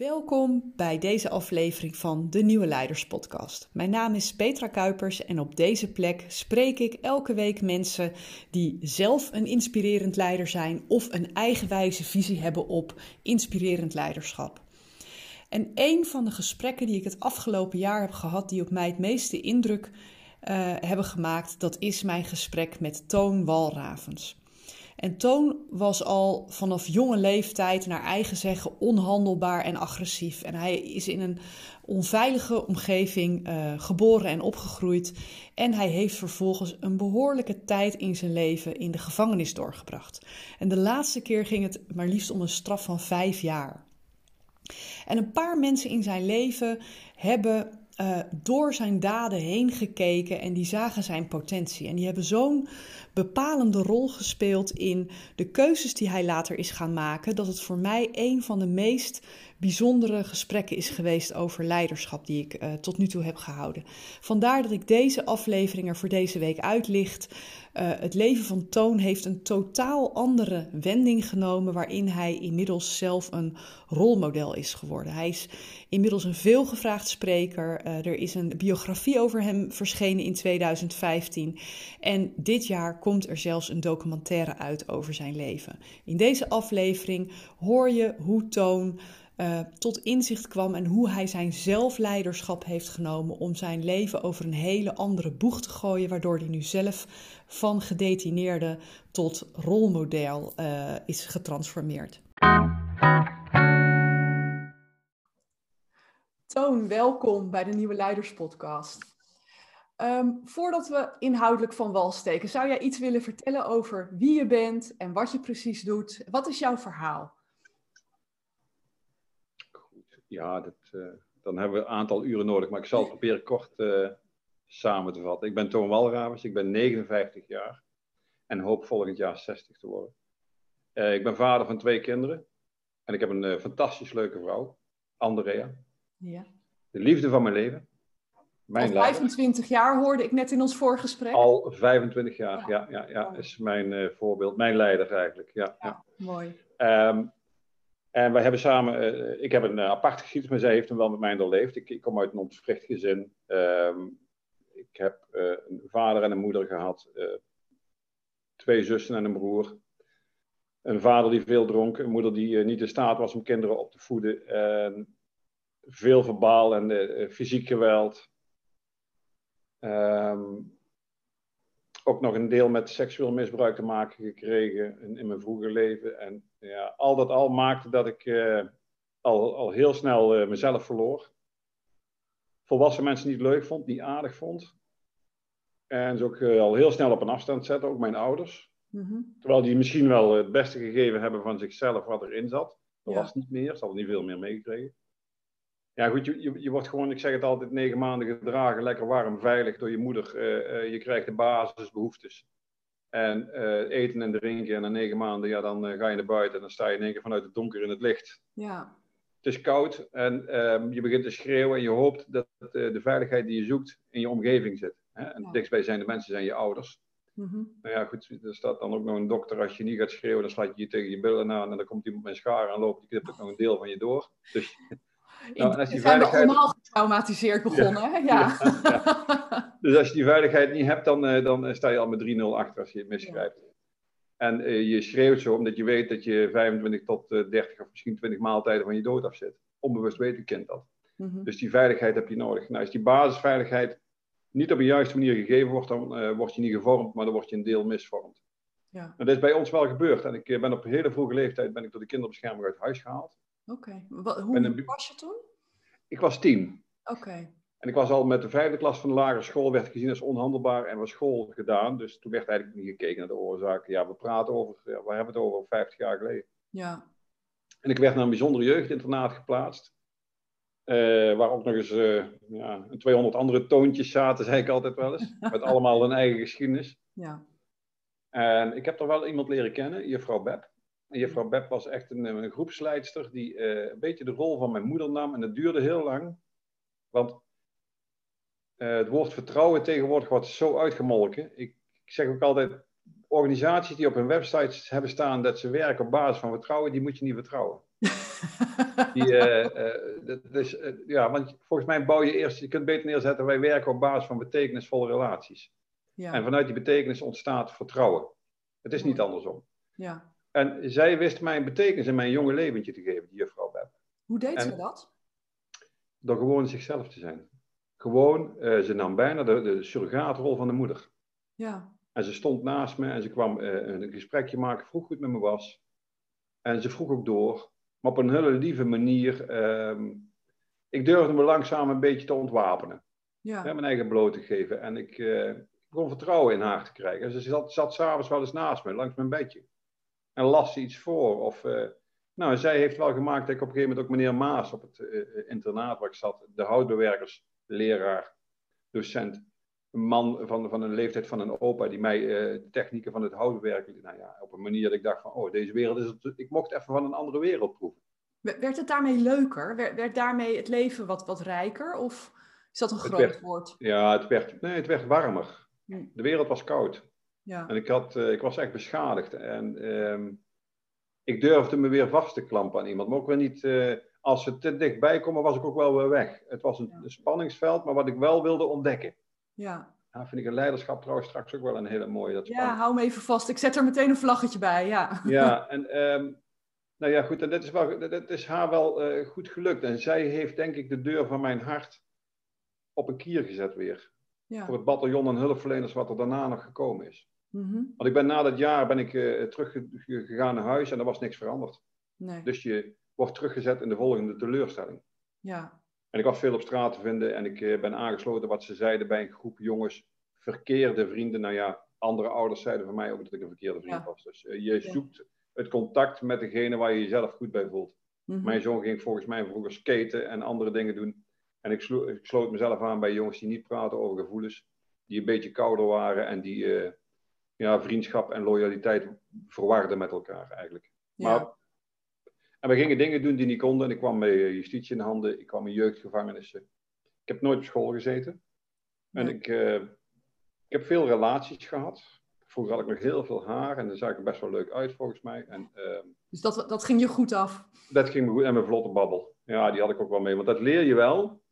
Welkom bij deze aflevering van de Nieuwe Leiders Podcast. Mijn naam is Petra Kuipers en op deze plek spreek ik elke week mensen die zelf een inspirerend leider zijn of een eigenwijze visie hebben op inspirerend leiderschap. En een van de gesprekken die ik het afgelopen jaar heb gehad, die op mij het meeste indruk uh, hebben gemaakt, dat is mijn gesprek met Toon Walravens. En Toon was al vanaf jonge leeftijd naar eigen zeggen onhandelbaar en agressief. En hij is in een onveilige omgeving uh, geboren en opgegroeid. En hij heeft vervolgens een behoorlijke tijd in zijn leven in de gevangenis doorgebracht. En de laatste keer ging het maar liefst om een straf van vijf jaar. En een paar mensen in zijn leven hebben uh, door zijn daden heen gekeken en die zagen zijn potentie. En die hebben zo'n bepalende rol gespeeld in de keuzes die hij later is gaan maken, dat het voor mij een van de meest bijzondere gesprekken is geweest over leiderschap die ik uh, tot nu toe heb gehouden. Vandaar dat ik deze aflevering er voor deze week uitlicht. Uh, het leven van Toon heeft een totaal andere wending genomen, waarin hij inmiddels zelf een rolmodel is geworden. Hij is inmiddels een veelgevraagd spreker. Uh, er is een biografie over hem verschenen in 2015. En dit jaar komt er zelfs een documentaire uit over zijn leven. In deze aflevering hoor je hoe Toon uh, tot inzicht kwam en hoe hij zijn zelfleiderschap heeft genomen om zijn leven over een hele andere boeg te gooien, waardoor hij nu zelf van gedetineerde tot rolmodel uh, is getransformeerd. Toon, welkom bij de Nieuwe Leiders Podcast. Um, voordat we inhoudelijk van wal steken, zou jij iets willen vertellen over wie je bent en wat je precies doet? Wat is jouw verhaal? Ja, dat, uh, dan hebben we een aantal uren nodig, maar ik zal het proberen kort uh, samen te vatten. Ik ben Toon Walravens, ik ben 59 jaar en hoop volgend jaar 60 te worden. Uh, ik ben vader van twee kinderen en ik heb een fantastisch leuke vrouw, Andrea. Ja. De liefde van mijn leven. Mijn Al 25 jaar hoorde ik net in ons voorgesprek. Al 25 jaar, ja, ja, ja, ja is mijn voorbeeld, mijn leider eigenlijk. Ja, ja. Mooi. Um, en wij hebben samen, uh, ik heb een uh, aparte geschiedenis, maar zij heeft hem wel met mij doorleefd. Ik, ik kom uit een ontwricht gezin. Um, ik heb een vader en een moeder gehad, twee zussen en een broer. Een vader die veel dronk, een moeder die niet in staat was om kinderen op te voeden. veel verbaal en fysiek geweld. Um, ook nog een deel met seksueel misbruik te maken gekregen in, in mijn vroege leven. En ja, al dat al maakte dat ik uh, al, al heel snel uh, mezelf verloor. Volwassen mensen niet leuk vond, niet aardig vond. En ze ook uh, al heel snel op een afstand zetten, ook mijn ouders. Mm-hmm. Terwijl die misschien wel het beste gegeven hebben van zichzelf wat erin zat. Dat ja. was niet meer, ze hadden niet veel meer meegekregen. Ja, goed, je, je, je, wordt gewoon, ik zeg het altijd, negen maanden gedragen, lekker warm, veilig door je moeder. Uh, uh, je krijgt de basisbehoeftes. En uh, eten en drinken. En na negen maanden, ja, dan ga je naar buiten en dan sta je in één keer vanuit het donker in het licht. Ja. Het is koud en ehm, je begint te schreeuwen en je hoopt dat de veiligheid die je zoekt in je omgeving zit. Hè? En ja. dichtstbij zijn de mensen, zijn je ouders. Mm-hmm. Nou ja, goed, er staat dan ook nog een dokter, als je niet gaat schreeuwen, dan slaat je je tegen je billen aan en dan komt iemand met scharen en loopt, die knipt ook nog een deel van je door. Dus nou, als die zijn we allemaal getraumatiseerd begonnen. Ja. Ja. ja. Dus als je die veiligheid niet hebt, dan, uh, dan sta je al met 3-0 achter als je het misschrijft. En uh, je schreeuwt zo omdat je weet dat je 25 tot uh, 30 of misschien 20 maaltijden van je dood afzet. Onbewust weet een kind dat. Mm -hmm. Dus die veiligheid heb je nodig. Nou, als die basisveiligheid niet op de juiste manier gegeven wordt, dan word je niet gevormd, maar dan word je een deel misvormd. Ja. En dat is bij ons wel gebeurd. En ik ben op een hele vroege leeftijd ben ik door de kinderbescherming uit huis gehaald. Oké. Okay. Hoe een... was je toen? Ik was tien. Oké. Okay. En ik was al met de vijfde klas van de lagere school, werd gezien als onhandelbaar en was school gedaan. Dus toen werd eigenlijk niet gekeken naar de oorzaken. Ja, we praten over, ja, waar hebben we het over, 50 jaar geleden. Ja. En ik werd naar een bijzondere jeugdinternaat geplaatst. Uh, waar ook nog eens uh, ja, 200 andere toontjes zaten, zei ik altijd wel eens. met allemaal een eigen geschiedenis. Ja. En ik heb er wel iemand leren kennen, juffrouw Beb. Juffrouw Beb was echt een, een groepsleidster die uh, een beetje de rol van mijn moeder nam. En dat duurde heel lang. Want uh, het woord vertrouwen tegenwoordig wordt zo uitgemolken. Ik, ik, zeg ook altijd, organisaties die op hun websites hebben staan dat ze werken op basis van vertrouwen, die moet je niet vertrouwen. die, dus, ja, want volgens mij bouw je eerst, je kunt beter neerzetten, wij werken op basis van betekenisvolle relaties. Ja. En vanuit die betekenis ontstaat vertrouwen. Het is niet andersom. Ja. En zij wist mij een betekenis in mijn jonge leventje te geven, die juffrouw Beb. Hoe deed ze dat? Door gewoon zichzelf te zijn. Gewoon, uh, ze nam bijna de, de surrogaatrol van de moeder. Ja. En ze stond naast me en ze kwam uh, een gesprekje maken, vroeg hoe het met me was. En ze vroeg ook door, maar op een hele lieve manier. Uh, ik durfde me langzaam een beetje te ontwapenen. Ja. mijn eigen bloot te geven. En ik, uh, begon vertrouwen in haar te krijgen. En ze zat, zat s'avonds wel eens naast me, langs mijn bedje. En las ze iets voor. Of, uh, nou, zij heeft wel gemaakt dat ik op een gegeven moment ook meneer Maas op het uh, internaat waar ik zat, de houtbewerkers, leraar, docent, een man van, van een leeftijd van een opa die mij de technieken van het houtbewerken, nou ja, op een manier dat ik dacht van, oh, deze wereld is het, ik mocht even van een andere wereld proeven. Werd het daarmee leuker? Werd, werd daarmee het leven wat, wat rijker? Of is dat een groot woord? Ja, het werd, nee, het werd warmer. Hm. De wereld was koud. Ja. En ik, had, uh, ik was echt beschadigd. En uh, ik durfde me weer vast te klampen aan iemand. Maar ook weer niet, uh, als ze te dichtbij komen, was ik ook wel weer weg. Het was een, Ja. spanningsveld, maar wat ik wel wilde ontdekken. Ja. Ja, vind ik een leiderschap trouwens straks ook wel een hele mooie. Dat ja, hou me even vast. Ik zet er meteen een vlaggetje bij. Ja. Ja, en ehm, nou ja, goed, en dat is, wel, dat is haar wel eh, goed gelukt. En zij heeft denk ik de deur van mijn hart op een kier gezet weer. Ja. Voor het bataljon en hulpverleners wat er daarna nog gekomen is. Mhm. Want ik ben na dat jaar ben ik uh, teruggegaan naar huis en er was niks veranderd. Nee. Dus je wordt teruggezet in de volgende teleurstelling. Ja. En ik was veel op straat te vinden en ik uh, ben aangesloten wat ze zeiden bij een groep jongens, verkeerde vrienden. Nou ja, andere ouders zeiden van mij ook dat ik een verkeerde vriend Ja. was. Dus uh, je Ja. zoekt het contact met degene waar je jezelf goed bij voelt. Mhm. Mijn zoon ging volgens mij vroeger skaten en andere dingen doen. En ik, slo ik sloot mezelf aan bij jongens die niet praten over gevoelens, die een beetje kouder waren en die eh, ja, vriendschap en loyaliteit verwarden met elkaar eigenlijk. Ja. Maar, en we gingen dingen doen die niet konden. En ik kwam bij eh, justitie in handen, ik kwam in jeugdgevangenissen. Ik heb nooit op school gezeten. En ik, eh, ik heb veel relaties gehad. Vroeger had ik nog heel veel haar en daar zag ik er best wel leuk uit volgens mij. En, ehm, Dus dat, dat ging je goed af. dat ging me goed. En mijn vlotte babbel. Ja, die had ik ook wel mee. Want dat leer je wel.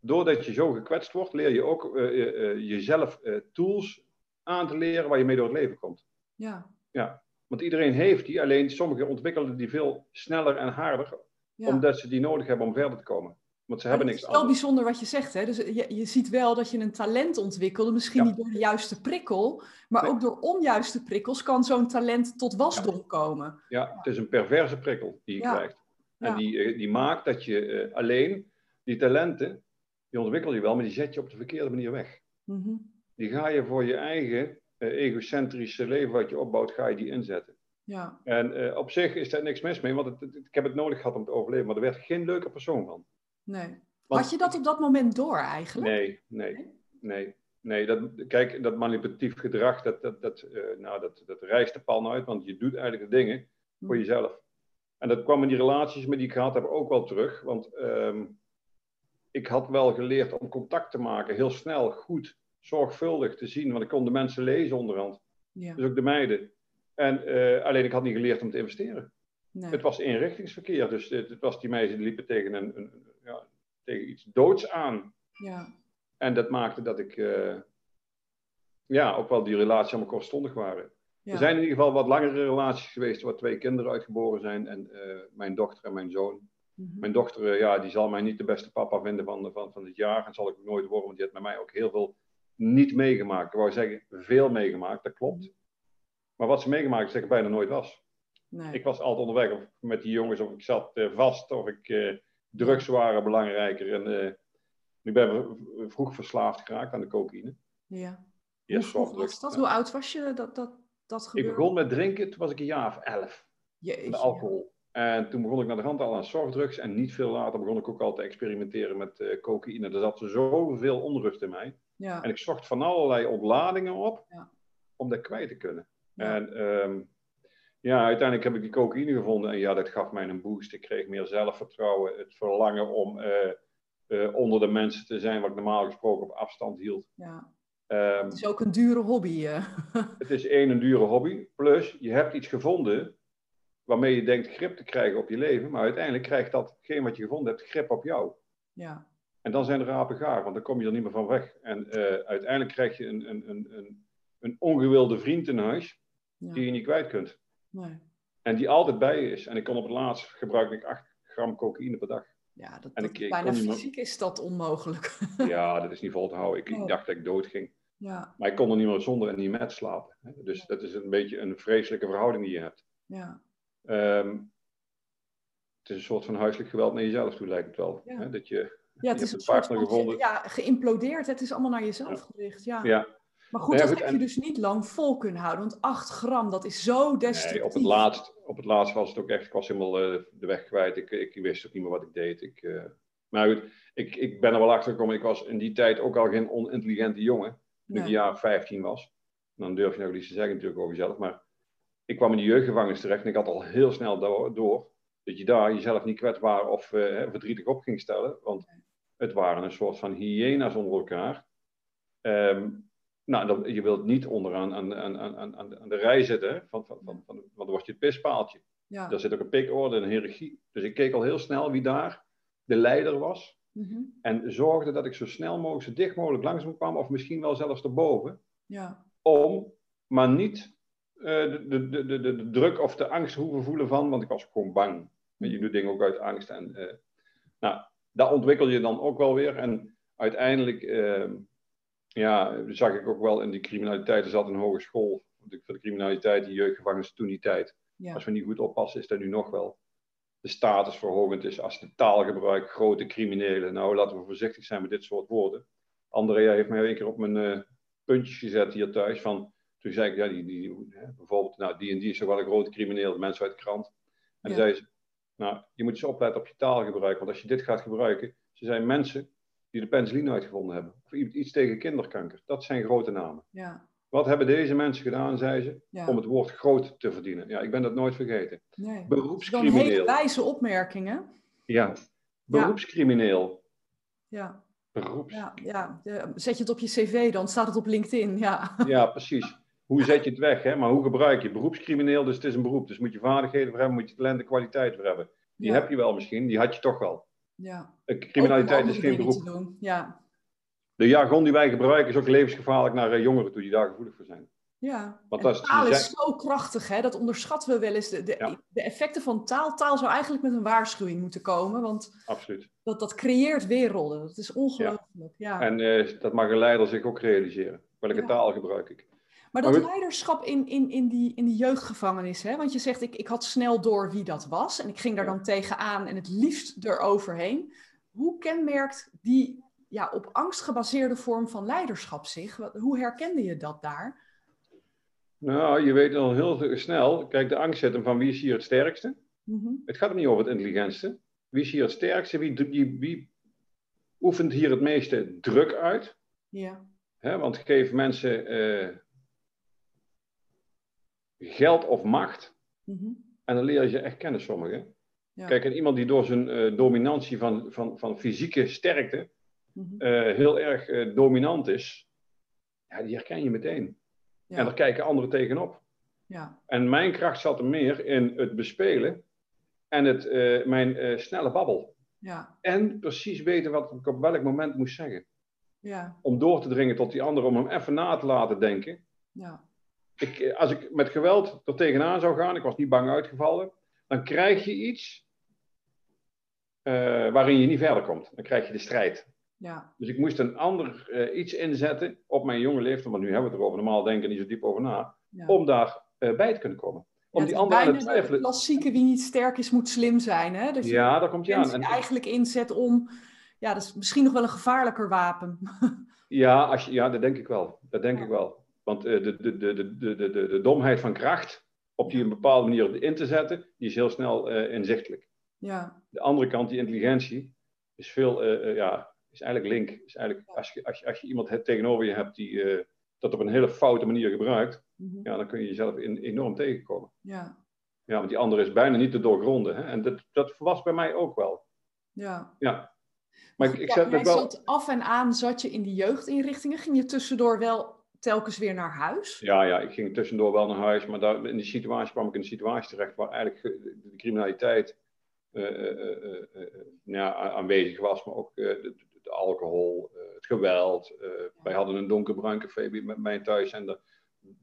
Doordat je zo gekwetst wordt, leer je ook eh, jezelf tools aan te leren waar je mee door het leven komt. Ja. Want iedereen heeft die, alleen sommigen ontwikkelen die veel sneller en harder, ja. omdat ze die nodig hebben om verder te komen. Want ze hebben het niks is wel anders. bijzonder wat je zegt. Hè? Dus je, je ziet wel dat je een talent ontwikkelde. Misschien Ja. niet door de juiste prikkel. Maar Nee. ook door onjuiste prikkels kan zo'n talent tot wasdom komen. Ja, het is een perverse prikkel die je Ja. krijgt. En Ja. die, eh, die maakt dat je eh, alleen die talenten, die ontwikkel je wel, maar die zet je op de verkeerde manier weg. Mhm. Die ga je voor je eigen eh, egocentrische leven wat je opbouwt, ga je die inzetten. Ja. En eh, op zich is daar niks mis mee, want het, het- ik heb het nodig gehad om te overleven, maar er werd geen leuke persoon van. Nee. Want- Had je dat op dat moment door eigenlijk? Nee, nee, nee. Nee, dat, kijk, dat manipulatief gedrag, dat, dat, dat, eh, nou, dat, dat rijst de pan uit, want je doet eigenlijk de dingen voor Hm. jezelf. En dat kwam in die relaties met die ik gehad heb ook wel terug, want ehm, ik had wel geleerd om contact te maken, heel snel, goed, zorgvuldig te zien, want ik kon de mensen lezen onderhand, Ja. dus ook de meiden. En, eh, alleen ik had niet geleerd om te investeren. Nee. Het was eenrichtingsverkeer, dus het, het was die meisjes die liepen tegen, een, een, ja, tegen iets doods aan. Ja. En dat maakte dat ik, eh, ja, ook wel die relaties allemaal kortstondig waren. Ja. Er zijn in ieder geval wat langere relaties geweest waar twee kinderen uitgeboren zijn. En eh, mijn dochter en mijn zoon. Mhm. Mijn dochter, ja, die zal mij niet de beste papa vinden van, van, van dit jaar. En zal ik ook nooit worden, want die heeft met mij ook heel veel niet meegemaakt. Ik wou zeggen, veel meegemaakt, dat klopt. Maar wat ze meegemaakt heeft, zeg ik bijna nooit was. Nee. Ik was altijd onderweg of met die jongens, of ik zat eh, vast, of ik eh, drugs waren belangrijker. En eh, ik ben vroeg verslaafd geraakt aan de cocaïne. Ja. Hoe was dat? Hoe oud was je dat dat, dat Ik gebeurde? begon met drinken, toen was ik een jaar of elf. Jeetje. de alcohol. En toen begon ik naar de hand al aan softdrugs. En niet veel later begon ik ook al te experimenteren met eh, cocaïne. Er zat zoveel onrust in mij. Ja. En ik zocht van allerlei ontladingen op Ja. om dat kwijt te kunnen. Ja. En ehm, ja, uiteindelijk heb ik die cocaïne gevonden. En ja, dat gaf mij een boost. Ik kreeg meer zelfvertrouwen. Het verlangen om eh, eh, onder de mensen te zijn, wat ik normaal gesproken op afstand hield. ja. Um, het is ook een dure hobby. het is één, een dure hobby. Plus, je hebt iets gevonden waarmee je denkt grip te krijgen op je leven. Maar uiteindelijk krijgt datgene wat je gevonden hebt grip op jou. Ja. En dan zijn de rapen gaar, want dan kom je er niet meer van weg. En uh, uiteindelijk krijg je een, een, een, een, een ongewilde vriend in huis die je niet kwijt kunt. Nee. En die altijd bij je is. En ik kon op het laatst gebruik ik 8 gram cocaïne per dag. Ja, dat, en dat ik, bijna fysiek is dat onmogelijk. ja, dat is niet vol te houden. Ik, ik dacht dat ik dood ging. Ja. Maar ik kon er niet meer zonder en niet met slapen. Dus dat is een beetje een vreselijke verhouding die je hebt. Ja. Um, het is een soort van huiselijk geweld naar jezelf toe, lijkt het wel. Ja. Hè? Dat je, ja, het is een soort van gevonden. ja, geïmplodeerd. Het is allemaal naar jezelf gericht. Ja. ja. Maar goed, dat heb je dus niet lang vol kunnen houden. Want 8 gram, dat is zo destructief. Nee, op, het laatst, op het laatst was het ook echt, ik was helemaal uh, de weg kwijt. Ik, ik wist ook niet meer wat ik deed. Ik, uh, maar goed, ik, ik ben er wel achter gekomen. Ik was in die tijd ook al geen onintelligente jongen. Toen nee. ik een jaar 15 was. dan durf je nog iets te zeggen natuurlijk over jezelf. Maar ik kwam in de jeugdgevangenis terecht en ik had al heel snel door, door dat je daar jezelf niet kwetsbaar of uh, verdrietig op ging stellen. Want het waren een soort van hyena's onder elkaar. Um, nou, dan, je wilt niet onderaan aan, aan, aan, aan, aan de rij zitten, van, van, van, van, want dan word je het pispaaltje. Ja. Daar zit ook een pikorde en een hiërarchie. Dus ik keek al heel snel wie daar de leider was. Mm-hmm. En zorgde dat ik zo snel mogelijk, zo dicht mogelijk langs hem kwam, of misschien wel zelfs erboven. Ja. Om, maar niet de, de, de, de, de druk of de angst hoeven voelen van, want ik was gewoon bang. Je doet dingen ook uit angst. En, uh, nou, daar ontwikkel je dan ook wel weer. En uiteindelijk uh, ja, zag ik ook wel in die criminaliteit. Er zat een hogeschool. Voor de criminaliteit, die jeugdgevangenis toen die tijd. Ja. Als we niet goed oppassen, is dat nu nog wel. De status verhogend is als de taalgebruik, grote criminelen. Nou, laten we voorzichtig zijn met dit soort woorden. Andrea heeft mij een keer op mijn uh, puntjes gezet hier thuis. Van, toen zei ik, ja, die, die, bijvoorbeeld, nou, die en die is toch wel een grote crimineel, mensen uit de krant. En Ja. zei ze, nou, je moet eens opletten op je taalgebruik. Want als je dit gaat gebruiken, ze zijn mensen die de penicilline uitgevonden hebben. Of iets tegen kinderkanker. Dat zijn grote namen. Ja. Wat hebben deze mensen gedaan, zei ze, Ja. om het woord groot te verdienen? Ja, ik ben dat nooit vergeten. Nee. Dat is wel een Beroepscrimineel. hele wijze opmerking, hè? Ja, beroepscrimineel. Ja. Beroeps... Ja, ja. De- zet je het op je cv, dan staat het op LinkedIn. Ja. Ja, precies. Hoe zet je het weg, hè? maar hoe gebruik je? Beroepscrimineel, dus het is een beroep. Dus moet je vaardigheden voor hebben, moet je talent en kwaliteit voor hebben. Die Ja. heb je wel misschien, die had je toch wel. ja. Eh, Criminaliteit is geen beroep. te doen. Ja. De jargon die wij gebruiken is ook levensgevaarlijk naar eh, jongeren toe die daar gevoelig voor zijn. Ja, Want dat taal is zo krachtig, hè? dat onderschatten we wel eens. De, de, Ja. de effecten van taal, taal zou eigenlijk met een waarschuwing moeten komen, want Absoluut. dat, dat creëert werelden. Dat is ongelooflijk. Ja. En eh, dat mag een leider zich ook realiseren. Welke taal gebruik ik? Maar dat leiderschap in, in, in, die, in die jeugdgevangenis, hè? want je zegt, ik, ik had snel door wie dat was en ik ging daar dan tegenaan en het liefst eroverheen. Hoe kenmerkt die ja, op angst gebaseerde vorm van leiderschap zich? Hoe herkende je dat daar? Nou, je weet al heel snel. Kijk, de angst hem van wie is hier het sterkste? Mhm. Het gaat er niet over het intelligentste. Wie is hier het sterkste? Wie, wie, wie oefent hier het meeste druk uit? Ja, Hè? Want geef mensen eh, geld of macht Mhm. en dan leer je ze echt kennen sommigen. Ja. Kijk, en iemand die door zijn eh, dominantie van, van, van fysieke sterkte Mhm. eh, heel erg eh, dominant is, ja, die herken je meteen. Ja. En daar kijken anderen tegenop. ja, En mijn kracht zat er meer in het bespelen en het, mijn snelle babbel. ja, En precies weten wat ik op welk moment moest zeggen. ja, Om door te dringen tot die ander, om hem even na te laten denken. ja, Ik, als ik met geweld er tegenaan zou gaan, ik was niet bang uitgevallen, dan krijg je iets eh, waarin je niet verder komt. Dan krijg je de strijd. ja, Dus ik moest een ander eh, iets inzetten op mijn jonge leeftijd, want nu hebben we het erover, normaal denken niet zo diep over na, ja. om daar eh, bij te kunnen komen. Om Ja, die het is ander aan bijna het de twijfelen. klassieke wie niet sterk is, moet slim zijn. Hè? Je Ja, daar komt je aan. En- eigenlijk inzet om... Ja, dat is misschien nog wel een gevaarlijker wapen. Ja, als je, ja, dat denk ik wel. Dat denk ik wel. Want eh, de, de, de, de, de, de, de domheid van kracht, op die een bepaalde manier in te zetten, die is heel snel eh, inzichtelijk. Ja. De andere kant, die intelligentie, is veel, eh, ja, is eigenlijk link. Is eigenlijk, als, je, als, je, als je iemand tegenover je hebt die dat op een hele foute manier gebruikt, mhm. ja, dan kun je jezelf in, enorm tegenkomen. Ja. ja, want die andere is bijna niet te doorgronden. Hè? En dat, dat was bij mij ook wel. Ja. ja. Maar ik, ik zat wel... zat af en aan, zat je in die jeugdinrichtingen, ging je tussendoor wel telkens weer naar huis? Ja, ja ik ging tussendoor wel naar huis. Maar daar, in die situatie kwam ik in een situatie terecht waar eigenlijk de criminaliteit uh, uh, ja, aanwezig was. Maar ook de, de, alcohol, het geweld. wij hadden een donkerbruin café met mij thuis. En de,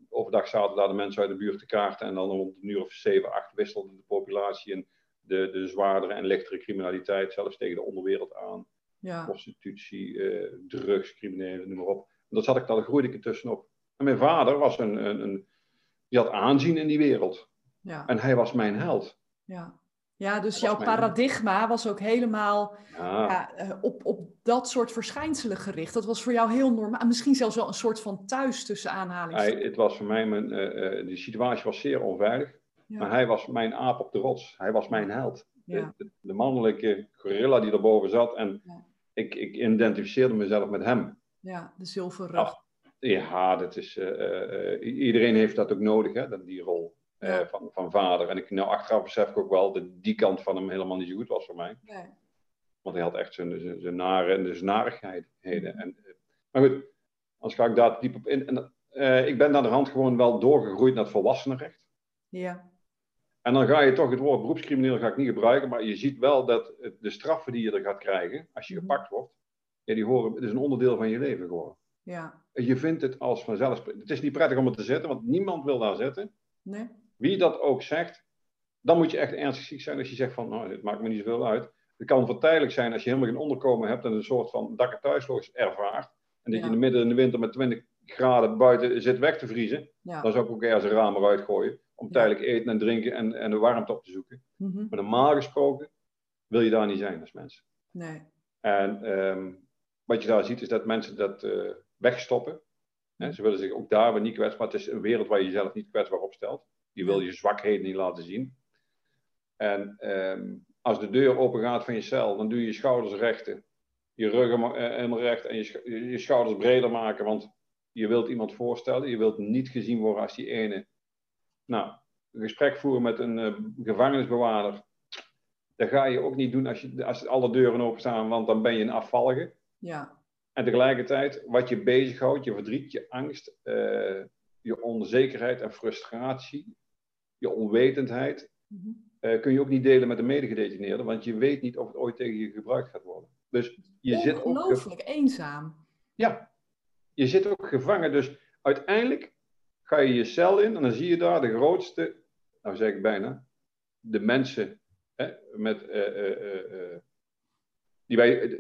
overdag zaten daar de mensen uit de buurt te kaarten. En dan rond een uur of zeven, acht wisselde de populatie in de, de zwaardere en lichtere criminaliteit. Zelfs tegen de onderwereld aan. Ja. Prostitutie, drugs, criminelen, noem maar op. Dat zat ik, daar groeide ik er tussenop. En mijn vader was een, een, een, die had aanzien in die wereld. Ja. En hij was mijn held. Ja. Ja, dus jouw paradigma was ook helemaal ja. Eh, op, op dat soort verschijnselen gericht. Dat was voor jou heel normaal. Misschien zelfs wel een soort van thuis tussen aanhalingstekens. Het was voor mij, mijn, uh, uh, die situatie was zeer onveilig. Maar hij was mijn aap op de rots. Hij was mijn held. De, de, mannelijke gorilla die erboven zat. En ik, ik identificeerde mezelf met hem. Ja, de zilverrug. ja, dat is, iedereen heeft dat ook nodig, hè, die rol. Eh, van, van vader. En ik, nou, achteraf besef ik ook wel dat die kant van hem helemaal niet zo goed was voor mij. Nee. Want hij had echt zijn, zijn, nare en dus narigheden. En, eh, maar goed, als ga ik daar diep op in. En, uh, ik ben naar de hand gewoon wel doorgegroeid naar het volwassenenrecht. Ja. En dan ga je toch het woord beroepscrimineel ga ik niet gebruiken, maar je ziet wel dat de straffen die je er gaat krijgen als je mhm. gepakt wordt, ja, die horen, het is een onderdeel van je leven geworden. Ja. Je vindt het als vanzelf. Het is niet prettig om het te zetten, want niemand wil daar zitten. Nee. Wie dat ook zegt, dan moet je echt ernstig ziek zijn als je zegt van, nou, dit maakt me niet zoveel uit. Het kan voor tijdelijk zijn als je helemaal geen onderkomen hebt en een soort van dak- en thuisloos ervaart. En dat je in de midden in de winter met 20 graden buiten zit weg te vriezen. Dan zou ik ook ergens een raam eruit gooien. Om tijdelijk eten en drinken en, en de warmte op te zoeken. Mhm. Maar normaal gesproken wil je daar niet zijn als mensen. Nee. En ehm, wat je daar ziet is dat mensen dat uh, wegstoppen. ze willen zich ook daar weer niet kwetsbaar. Het is een wereld waar je jezelf niet kwetsbaar op stelt. Je wil je zwakheden niet laten zien. En ehm, als de deur open gaat van je cel, dan doe je je schouders rechten. Je rug eh, helemaal recht en je, je schouders breder maken. Want je wilt iemand voorstellen. Je wilt niet gezien worden als die ene. Nou, een gesprek voeren met een uh, gevangenisbewaarder. Dat ga je ook niet doen als, je, als alle deuren open staan, want dan ben je een afvallige. Ja. En tegelijkertijd, wat je bezighoudt, je verdriet, je angst, uh, je onzekerheid en frustratie, je onwetendheid, mhm. eh, kun je ook niet delen met de medegedetineerde, want je weet niet of het ooit tegen je gebruikt gaat worden. Dus je zit ook. Ongelooflijk eenzaam. Ja, je zit ook gevangen. Dus uiteindelijk ga je je cel in en dan zie je daar de grootste, nou zeg ik bijna, de mensen hè, met, uh, uh, die, wij,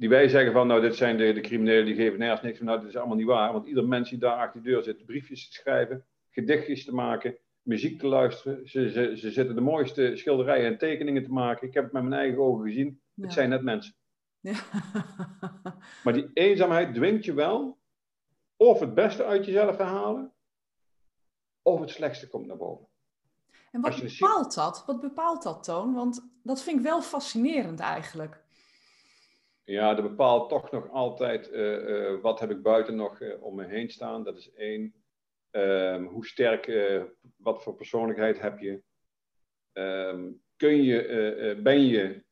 die wij zeggen van, nou dit zijn de, de criminelen die geven nergens niks van, nou dat is allemaal niet waar. Want ieder mens die daar achter de deur zit, briefjes te schrijven, gedichtjes te maken, muziek te luisteren. Ze, ze, ze zitten de mooiste schilderijen en tekeningen te maken. Ik heb het met mijn eigen ogen gezien. Het zijn net mensen. Ja. maar die eenzaamheid dwingt je wel of het beste uit jezelf te halen, of het slechtste komt naar boven. En wat bepaalt dat? Wat bepaalt dat, Toon? Want dat vind ik wel fascinerend eigenlijk. Ja, dat bepaalt toch nog altijd uh, uh, wat heb ik buiten nog uh, om me heen staan. Dat is één. Um, hoe sterk, wat voor persoonlijkheid heb je? Um, kun je, ben je.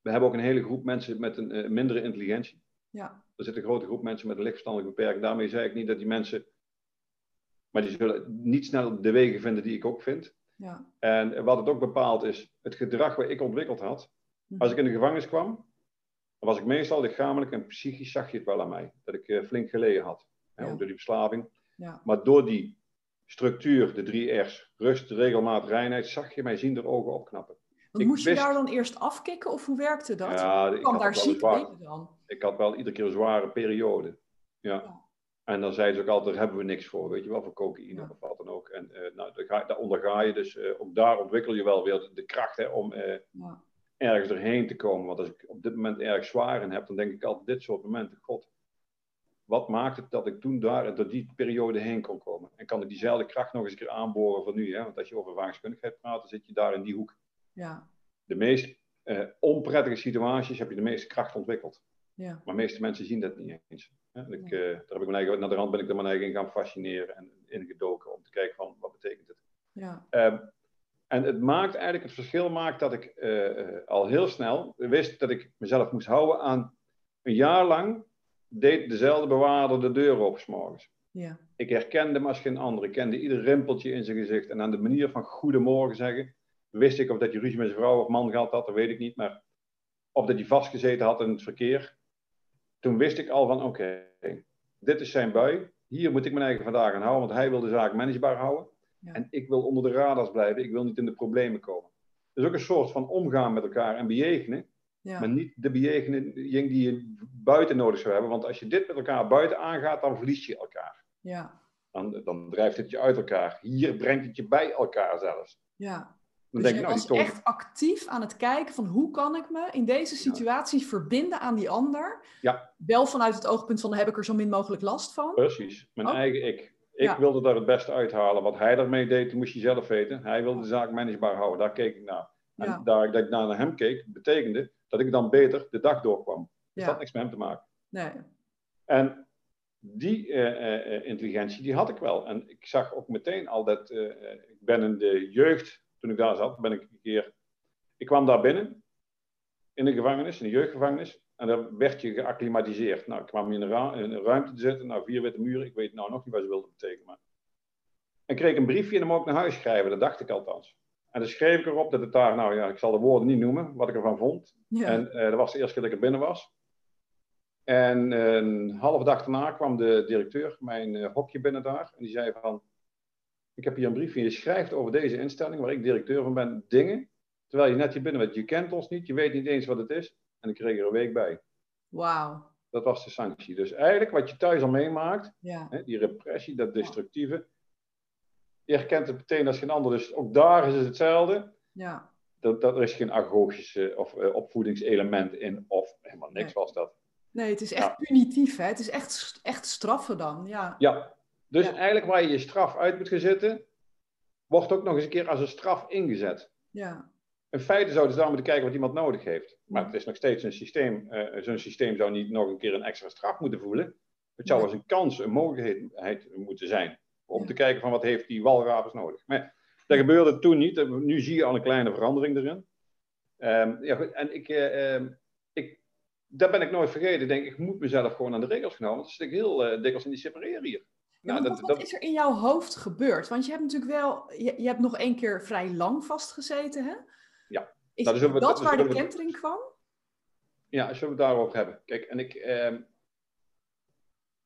We hebben ook een hele groep mensen met een mindere intelligentie. Ja. Er zit een grote groep mensen met een lichtverstandelijke beperking. Daarmee zeg ik niet dat die mensen. Maar die zullen niet snel de wegen vinden die ik ook vind. Ja. En wat het ook bepaalt is het gedrag wat ik ontwikkeld had. Mhm. Als ik in de gevangenis kwam, dan was ik meestal lichamelijk en psychisch zag je het wel aan mij. Dat ik flink geleden had. Hè, ja. Door die verslaving. Ja. Maar door die structuur, de drie R's, rust, regelmaat, reinheid, zag je mijn ziende ogen opknappen. Want moest je daar dan eerst afkicken of hoe werkte dat? Ja, ik kan daar ziek weten dan? Ik had wel iedere keer een zware periode. Ja. En dan zeiden ze ook altijd, daar hebben we niks voor, weet je wel, voor cocaïne of wat dan ook. En uh, nou, daar, ga, daar onderga je dus, uh, ook daar ontwikkel je wel weer de, kracht hè, om uh, ergens erheen te komen. Want als ik op dit moment erg zwaar in heb, dan denk ik altijd dit soort momenten, god, wat maakt het dat ik toen daar door die periode heen kon komen? En kan ik diezelfde kracht nog eens een keer aanboren van nu? Hè? Want als je over ervaringskundigheid praat, dan zit je daar in die hoek. Ja. De meest uh, onprettige situaties heb je de meeste kracht ontwikkeld. Ja. Maar de meeste mensen zien dat niet eens. Hè? Ik, uh, daar heb ik mijn eigen, naar de rand ben ik er mijn eigen in gaan fascineren en ingedoken om te kijken van wat betekent het. Ja. Uh, En het maakt eigenlijk, het verschil maakt dat ik eh, al heel snel wist dat ik mezelf moest houden aan een jaar lang deed dezelfde bewaarder de deur open s'morgens. Ja. Ik herkende hem als geen ander. Ik kende ieder rimpeltje in zijn gezicht. En aan de manier van goedemorgen zeggen, wist ik of dat hij ruzie met zijn vrouw of man gehad had, dat weet ik niet. Maar of dat hij vastgezeten had in het verkeer. Toen wist ik al van, oké, dit is zijn bui. Hier moet ik mijn eigen vandaag aan houden, want hij wil de zaak managebaar houden. Ja. En ik wil onder de radars blijven. Ik wil niet in de problemen komen. Dus ook een soort van omgaan met elkaar en bejegenen. Ja. Maar niet de bejegening die je buiten nodig zou hebben. Want als je dit met elkaar buiten aangaat, dan verlies je elkaar. ja. Dan, dan drijft het je uit elkaar. Hier brengt het je bij elkaar zelfs. ja. Dan Dus denk je nou, was echt actief aan het kijken van hoe kan ik me in deze situatie verbinden aan die ander. Ja. Wel vanuit het oogpunt van heb ik er zo min mogelijk last van. Precies, mijn Oh. eigen ik. Ik Ja. wilde daar het beste uithalen. Wat hij daarmee deed, moest je zelf weten. Hij wilde de zaak managebaar houden. Daar keek ik naar. En Ja. daar dat ik naar hem keek, betekende dat ik dan beter de dag doorkwam. Dus dat had niks met hem te maken. Nee. En die eh, eh, eh, intelligentie, die had ik wel. En ik zag ook meteen al dat, ik ben in de jeugd, toen ik daar zat, ben ik een keer, ik kwam daar binnen, in de gevangenis, in de jeugdgevangenis, en dan werd je geacclimatiseerd. Nou, ik kwam in een, in een ruimte te zitten, nou, vier witte muren, ik weet nou nog niet wat ze wilden betekenen. Maar... En kreeg een briefje en dan mocht ik naar huis schrijven, dat dacht ik althans. En dan schreef ik erop dat het daar, nou ja, ik zal de woorden niet noemen, wat ik ervan vond. Ja. En eh, dat was de eerste keer dat ik er binnen was. En een half dag daarna kwam de directeur mijn eh, hokje binnen daar. En die zei van, ik heb hier een briefje. Je schrijft over deze instelling, waar ik directeur van ben, dingen. Terwijl je net hier binnen bent. Je kent ons niet, je weet niet eens wat het is. En ik kreeg er een week bij. Wauw. Dat was de sanctie. Dus eigenlijk wat je thuis al meemaakt, Ja. hè, die repressie, dat destructieve. Je herkent het meteen als geen ander. Dus ook daar is het hetzelfde. Ja. Dat, dat er is geen agogische of eh, opvoedingselement in. Of helemaal niks Nee. was dat. Nee, het is echt Ja. punitief. Hè? Het is echt, echt straffen dan. Ja. Ja, dus Ja. eigenlijk waar je je straf uit moet gaan zitten, wordt ook nog eens een keer als een straf ingezet. Ja. In feite zouden ze daar moeten kijken wat iemand nodig heeft. Maar Ja. het is nog steeds een systeem. eh, Zo'n systeem zou niet nog een keer een extra straf moeten voelen. Het zou als een kans, een mogelijkheid moeten zijn. Om Ja. te kijken van wat heeft die walrapers nodig. Maar dat gebeurde toen niet. Nu zie je al een kleine verandering erin. Ehm, ja, goed, en ik, ehm, ik, dat ben ik nooit vergeten. Ik denk, ik moet mezelf gewoon aan de regels gaan houden. Want dan zit ik heel eh, dikwijls in die separeren hier. Ja, Nou, dat- wat, wat dat- is er in jouw hoofd gebeurd? Want je hebt natuurlijk wel, je, je hebt nog één keer vrij lang vastgezeten, hè? Ja. Is Nou, we- dat waar de we- kentering kwam? Ja, zullen we het daarover hebben? Kijk, en ik, ehm,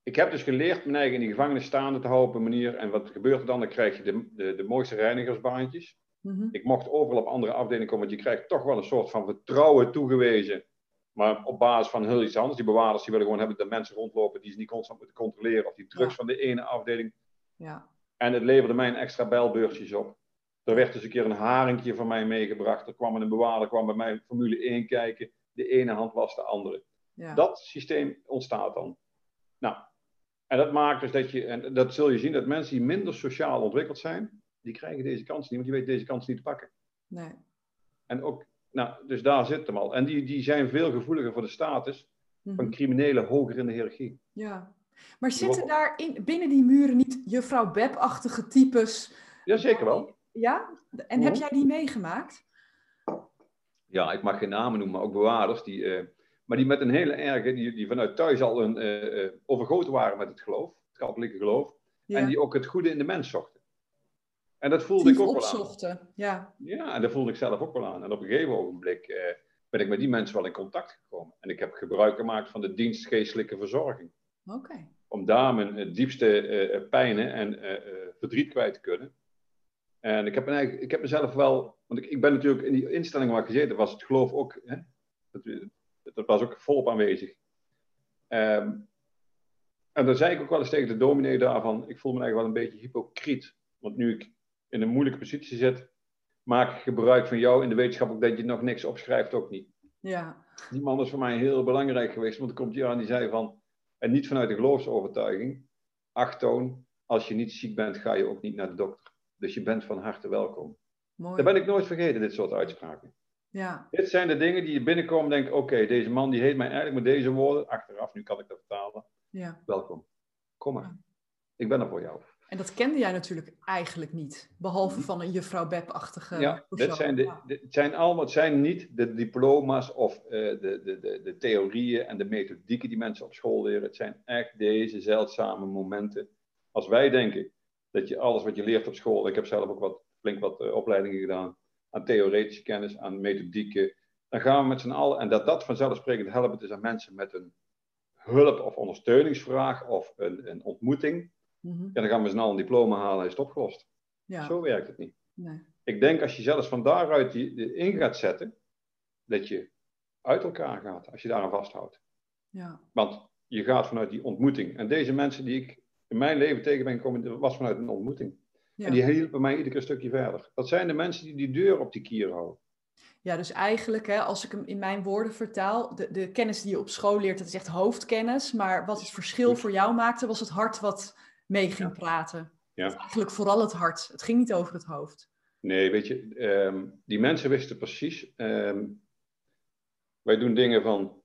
ik heb dus geleerd mijn eigen in die gevangenis staande te houden op een manier. En wat gebeurt er dan? Dan krijg je de, de, de mooiste reinigersbaantjes. Mhm. Ik mocht overal op andere afdelingen komen, want je krijgt toch wel een soort van vertrouwen toegewezen. Maar op basis van heel iets anders. Die bewaarders die willen gewoon hebben dat mensen rondlopen die ze niet constant moeten controleren. Of die drugs Ja. van de ene afdeling. Ja. En het leverde mij een extra belbeursjes op. Er werd dus een keer een haringje van mij meegebracht. Er kwam een bewaarder, kwam bij mij Formule 1 kijken. De ene hand was de andere. Ja. Dat systeem ontstaat dan. Nou, en dat maakt dus dat je, en dat zul je zien, dat mensen die minder sociaal ontwikkeld zijn, die krijgen deze kans niet, want die weten deze kans niet te pakken. Nee. En ook, nou, dus daar zit hem al. En die, die zijn veel gevoeliger voor de status Mhm. van criminelen hoger in de hiërarchie. Ja. Maar zitten daar in, binnen die muren niet juffrouw Beb-achtige types? Ja, zeker wel. Ja? En heb Mhm. jij die meegemaakt? Ja, ik mag geen namen noemen, maar ook bewaarders. Die, eh, maar die met een hele erge, die, die vanuit thuis al een, eh, eh, overgoten waren met het geloof, het katholieke geloof. Ja. En die ook het goede in de mens zochten. En dat voelde ik ook wel aan. Ja. Ja, en dat voelde ik zelf ook wel aan. En op een gegeven ogenblik ben ik met die mensen wel in contact gekomen. En ik heb gebruik gemaakt van de dienst geestelijke verzorging. Oké. Om daar mijn diepste eh, pijnen en verdriet kwijt te kunnen. En ik heb, eigenlijk, ik heb mezelf wel... Want ik, ik ben natuurlijk in die instellingen waar ik gezeten was het geloof ook... Hè, dat, dat was ook volop aanwezig. Ehm, en dan zei ik ook wel eens tegen de dominee daarvan... Ik voel me eigenlijk wel een beetje hypocriet. Want nu ik in een moeilijke positie zit... maak ik gebruik van jou in de wetenschap ook dat je nog niks opschrijft ook niet. Ja. Die man is voor mij heel belangrijk geweest, want er komt hier aan die zei van, en niet vanuit de geloofsovertuiging, achtoon, als je niet ziek bent, ga je ook niet naar de dokter. Dus je bent van harte welkom. Mooi. Dat ben ik nooit vergeten, dit soort uitspraken. Ja. Dit zijn de dingen die je binnenkomen en denkt, oké, deze man die heet mij eigenlijk met deze woorden, achteraf, nu kan ik dat vertalen, Ja. welkom. Kom maar. Ik ben er voor jou. En dat kende jij natuurlijk eigenlijk niet, behalve Mhm. van een juffrouw Beb-achtige Ja, dit zijn, de, dit zijn allemaal, het zijn niet de diploma's of eh, de, de, de, de theorieën en de methodieken die mensen op school leren. Het zijn echt deze zeldzame momenten. Als wij denken dat je alles wat je leert op school, ik heb zelf ook wat, flink wat eh, opleidingen gedaan, aan theoretische kennis, aan methodieken, dan gaan we met z'n allen, en dat dat vanzelfsprekend helpt is aan mensen met een hulp- of ondersteuningsvraag of een, een ontmoeting, Mhm. ja, dan gaan we met z'n allen een diploma halen en is het opgelost. ja. Zo werkt het niet. Nee. Ik denk als je zelfs van daaruit die, die in gaat zetten, dat je uit elkaar gaat als je daaraan vasthoudt. Ja. Want je gaat vanuit die ontmoeting. En deze mensen die ik in mijn leven tegen ben gekomen, was vanuit een ontmoeting. Ja. En die hielpen mij iedere keer een stukje verder. Dat zijn de mensen die die deur op die kier houden. Ja, dus eigenlijk, hè, als ik hem in mijn woorden vertaal, de, de kennis die je op school leert, dat is echt hoofdkennis. Maar wat het verschil voor jou maakte, was het hart wat mee ging praten. Ja. Eigenlijk vooral het hart. Het ging niet over het hoofd. Nee, weet je, ehm, die mensen wisten precies. ehm, wij doen dingen van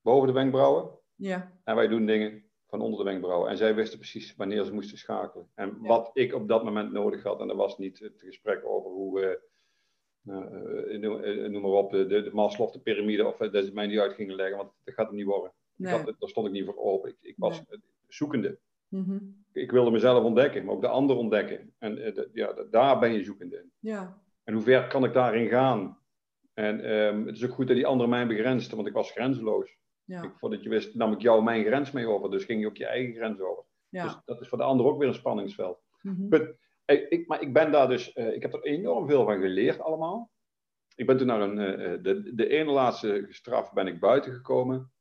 boven de wenkbrauwen. Ja, En wij doen dingen van onder de wenkbrauwen. En zij wisten precies wanneer ze moesten schakelen. En Ja. wat ik op dat moment nodig had. En dat was niet het gesprek over hoe, eh, noem, maar op, de, de Maslow, de piramide, of dat ze mij niet uit gingen leggen, want dat gaat hem niet worden. nee. Daar stond ik niet voor open. Ik, ik was zoekende. Mhm. Ik wilde mezelf ontdekken, maar ook de ander ontdekken. En ja, daar ben je zoekende in. Ja, En hoe ver kan ik daarin gaan? En ehm, het is ook goed dat die ander mij begrensde, want ik was grenzeloos. Ja, Ik, voordat je wist, nam ik jou mijn grens mee over. Dus ging je ook je eigen grens over. Dus dat is voor de ander ook weer een spanningsveld. Mhm. Ik, ik- maar ik ben daar dus, eh, ik heb er enorm veel van geleerd allemaal. Ik ben toen naar een, eh, eh, de, de ene laatste straf ben ik buiten gekomen.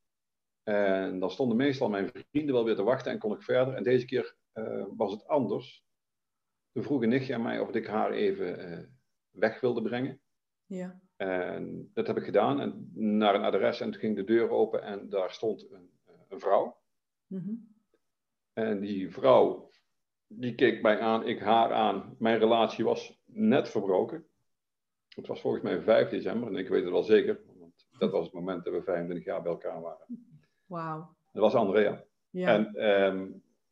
En dan stonden meestal mijn vrienden wel weer te wachten en kon ik verder. En deze keer was het anders. Toen vroeg een nichtje aan mij of ik haar even weg wilde brengen. Ja, En dat heb ik gedaan. En naar een adres en toen ging de deur open en daar stond een, eh, een vrouw. Mhm. En die vrouw, die keek mij aan, ik haar aan. Mijn relatie was net verbroken. Het was volgens mij 5 december en ik weet het wel zeker. Want dat was het moment dat we 25 jaar bij elkaar waren. wauw. Dat was Andrea. Ja, En ehm,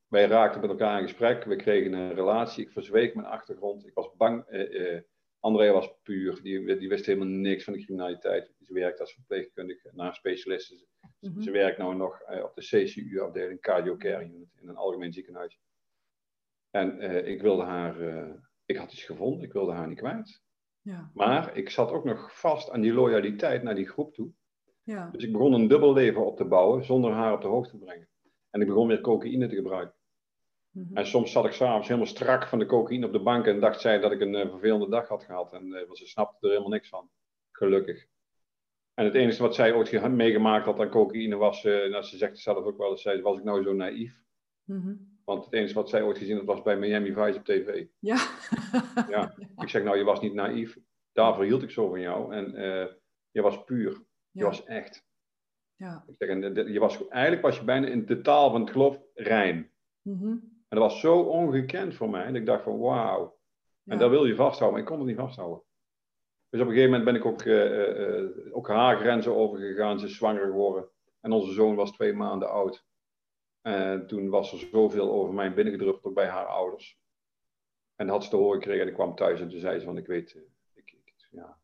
wij raakten met elkaar in gesprek. We kregen een relatie. Ik verzweeg mijn achtergrond. Ik was bang. eh, eh, Andrea was puur. Die, die wist helemaal niks van de criminaliteit. Ze werkt als verpleegkundige naar specialisten. Ze, Mhm. ze werkt nu nog eh, op de CCU-afdeling, Cardio Care Unit, in een algemeen ziekenhuis. En eh, ik wilde haar, eh, ik had iets gevonden, ik wilde haar niet kwijt. ja, Maar ik zat ook nog vast aan die loyaliteit naar die groep toe. ja. Dus ik begon een dubbel leven op te bouwen zonder haar op de hoogte te brengen. En ik begon weer cocaïne te gebruiken. Mhm. En soms zat ik s'avonds helemaal strak van de cocaïne op de bank en dacht zij dat ik een eh, vervelende dag had gehad. En want ze snapte er helemaal niks van. Gelukkig. En het enige wat zij ooit ge- meegemaakt had aan cocaïne was, eh nou, ze zegt het zelf ook wel eens, zei, was ik nou zo naïef? Mhm. Want het enige wat zij ooit gezien had was bij Miami Vice op tv. Ja. Ja. Ik zeg nou, je was niet naïef. Daarvoor hield ik zo van jou. En je was puur. Je was echt. Ja. Ik zeg, en, je was, eigenlijk was je bijna in de taal van het geloof rein. Mhm. En dat was zo ongekend voor mij. En ik dacht van wauw. En dat wil je vasthouden, maar ik kon het niet vasthouden. Dus op een gegeven moment ben ik ook, eh, eh, eh, ook haar grenzen overgegaan. Ze is zwanger geworden. En onze zoon was twee maanden oud. En toen was er zoveel over mij binnengedruppeld, ook bij haar ouders. En dat had ze te horen gekregen en ik kwam thuis en toen zei ze van ik weet, ik, ik, ja.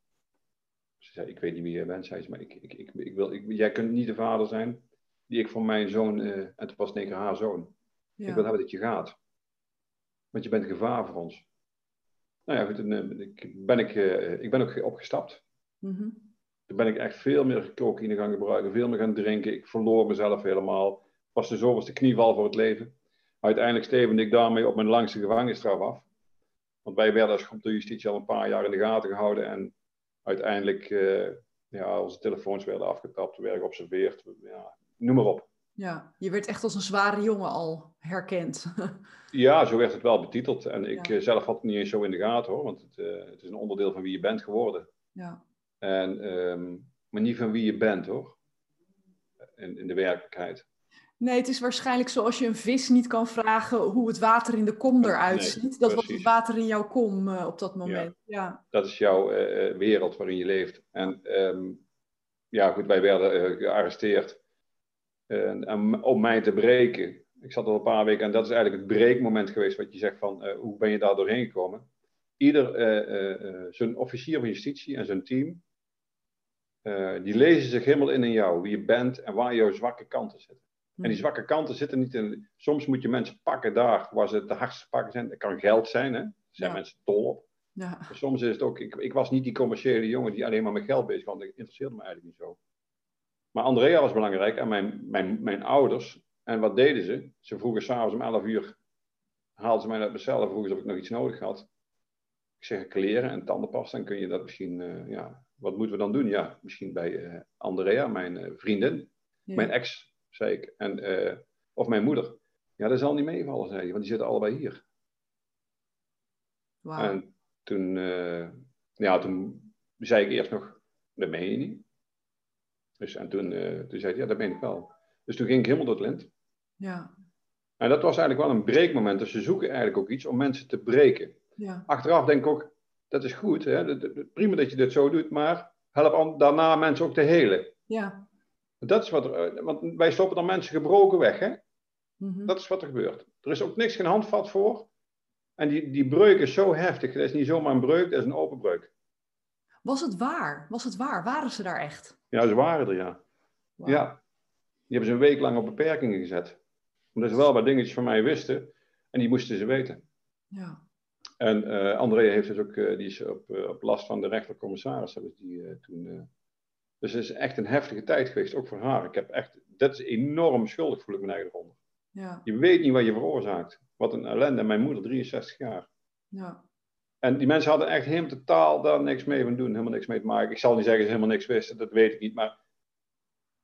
Ze zei, ik weet niet wie jij bent, zei ze, maar ik, ik, ik, ik wil, ik, jij kunt niet de vader zijn die ik voor mijn zoon, en toen was keer haar zoon. Ja. Ik wil hebben dat je gaat. Want je bent gevaar voor ons. Nou ja, goed, eh, ik, ben ik, eh, ik ben ook opgestapt. Mhm. Toen ben ik echt veel meer cocaïne gaan gebruiken, veel meer gaan drinken. Ik verloor mezelf helemaal. Was de zoveelste knieval voor het leven. Uiteindelijk stevende ik daarmee op mijn langste gevangenisstraf af. Want wij werden als groep de justitie al een paar jaar in de gaten gehouden. En uiteindelijk, eh, ja, onze telefoons werden afgetapt, we werden geobserveerd. Ja, noem maar op. Ja, je werd echt als een zware jongen al herkend. Ja, zo werd het wel betiteld. En ik Ja. eh, zelf had het niet eens zo in de gaten hoor, want het, eh, het is een onderdeel van wie je bent geworden. ja. En, ehm, maar niet van wie je bent hoor, in, in de werkelijkheid. Nee, het is waarschijnlijk zoals je een vis niet kan vragen hoe het water in de kom eruit Nee, ziet. Dat was het water in jouw kom eh, op dat moment. Ja. Dat is jouw wereld waarin je leeft. En ehm, ja, goed, wij werden gearresteerd. En, en om mij te breken, ik zat al een paar weken en dat is eigenlijk het breekmoment geweest wat je zegt van hoe ben je daar doorheen gekomen. Ieder, zijn officier van justitie en zijn team, die lezen zich helemaal in in jou, wie je bent en waar jouw zwakke kanten zitten. En die zwakke kanten zitten niet in. Soms moet je mensen pakken daar waar ze de hardste pakken zijn. Dat kan geld zijn, hè? Daar zijn mensen dol op. Ja. Soms is het ook. Ik, ik, was niet die commerciële jongen die alleen maar met geld bezig was. Dat interesseerde me eigenlijk niet zo. Maar Andrea was belangrijk en mijn, mijn, mijn ouders. En wat deden ze? Ze vroegen s'avonds om 11 uur. Haalden ze mij uit mijn cel en vroegen ze of ik nog iets nodig had. Ik zeg kleren en tandenpasta. Dan kun je dat misschien. Uh, ja, wat moeten we dan doen? Ja, misschien bij uh, Andrea, mijn uh, vriendin. Mijn ex zei ik. En, of mijn moeder. Ja, dat zal niet meevallen, zei hij, want die zitten allebei hier. Wow. En toen, ja, toen zei ik eerst nog, dat meen je niet. Dus, en toen, uh, toen zei hij, ja, dat ben ik wel. Dus toen ging ik helemaal door het lint. Ja. En dat was eigenlijk wel een breekmoment. Dus ze zoeken eigenlijk ook iets om mensen te breken. Ja. Achteraf denk ik ook, dat is goed. Hè? Prima dat je dit zo doet, maar help daarna mensen ook te helen. Ja. Dat is wat er, eh, want wij stoppen dan mensen gebroken weg. Hè? Mhm. Dat is wat er gebeurt. Er is ook niks geen handvat voor. En die, die breuk is zo heftig. Dat is niet zomaar een breuk, dat is een open breuk. Was het waar? Was het waar? Waren ze daar echt? Ja, ze waren er, ja. Ja. Die hebben ze een week lang op beperkingen gezet. Omdat ze wel wat dingetjes van mij wisten. En die moesten ze weten. Ja. En uh, André heeft dus ook, uh, die is op, op last van de rechtercommissaris, hebben die toen dus het is echt een heftige tijd geweest, ook voor haar. Ik heb echt, dat is enorm schuldig, voel ik me eigen eronder. Ja. Je weet niet wat je veroorzaakt. Wat een ellende. Mijn moeder, 63 jaar. Ja. En die mensen hadden echt helemaal totaal daar niks mee van doen, helemaal niks mee te maken. Ik zal niet zeggen dat ze helemaal niks wisten, dat weet ik niet, maar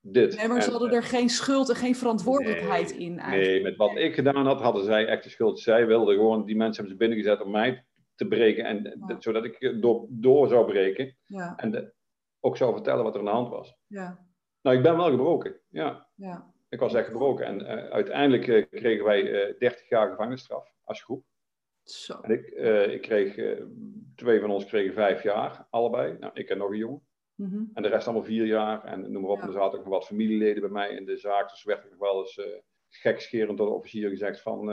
dit. Nee, maar ze hadden er geen schuld en geen verantwoordelijkheid in eigenlijk. Nee, met wat ik gedaan had, hadden zij echt de schuld. Zij wilden gewoon, die mensen hebben ze binnengezet om mij te breken, en, zodat ik door, door zou breken. Ja. En de, ook zou vertellen wat er aan de hand was. Ja. Nou, ik ben wel gebroken. Ja. ja. Ik was echt gebroken. En uh, uiteindelijk uh, kregen wij uh, eh, 30 jaar gevangenisstraf als groep. Zo. En ik, ik kreeg, twee van ons kregen vijf jaar, allebei. Nou, ik en nog een jongen. Mm -hmm. En de rest allemaal vier jaar. En noem maar op. Ja. Er zaten ook nog wat familieleden bij mij in de zaak. Dus werd ik nog wel eens gekscherend door de officier gezegd van...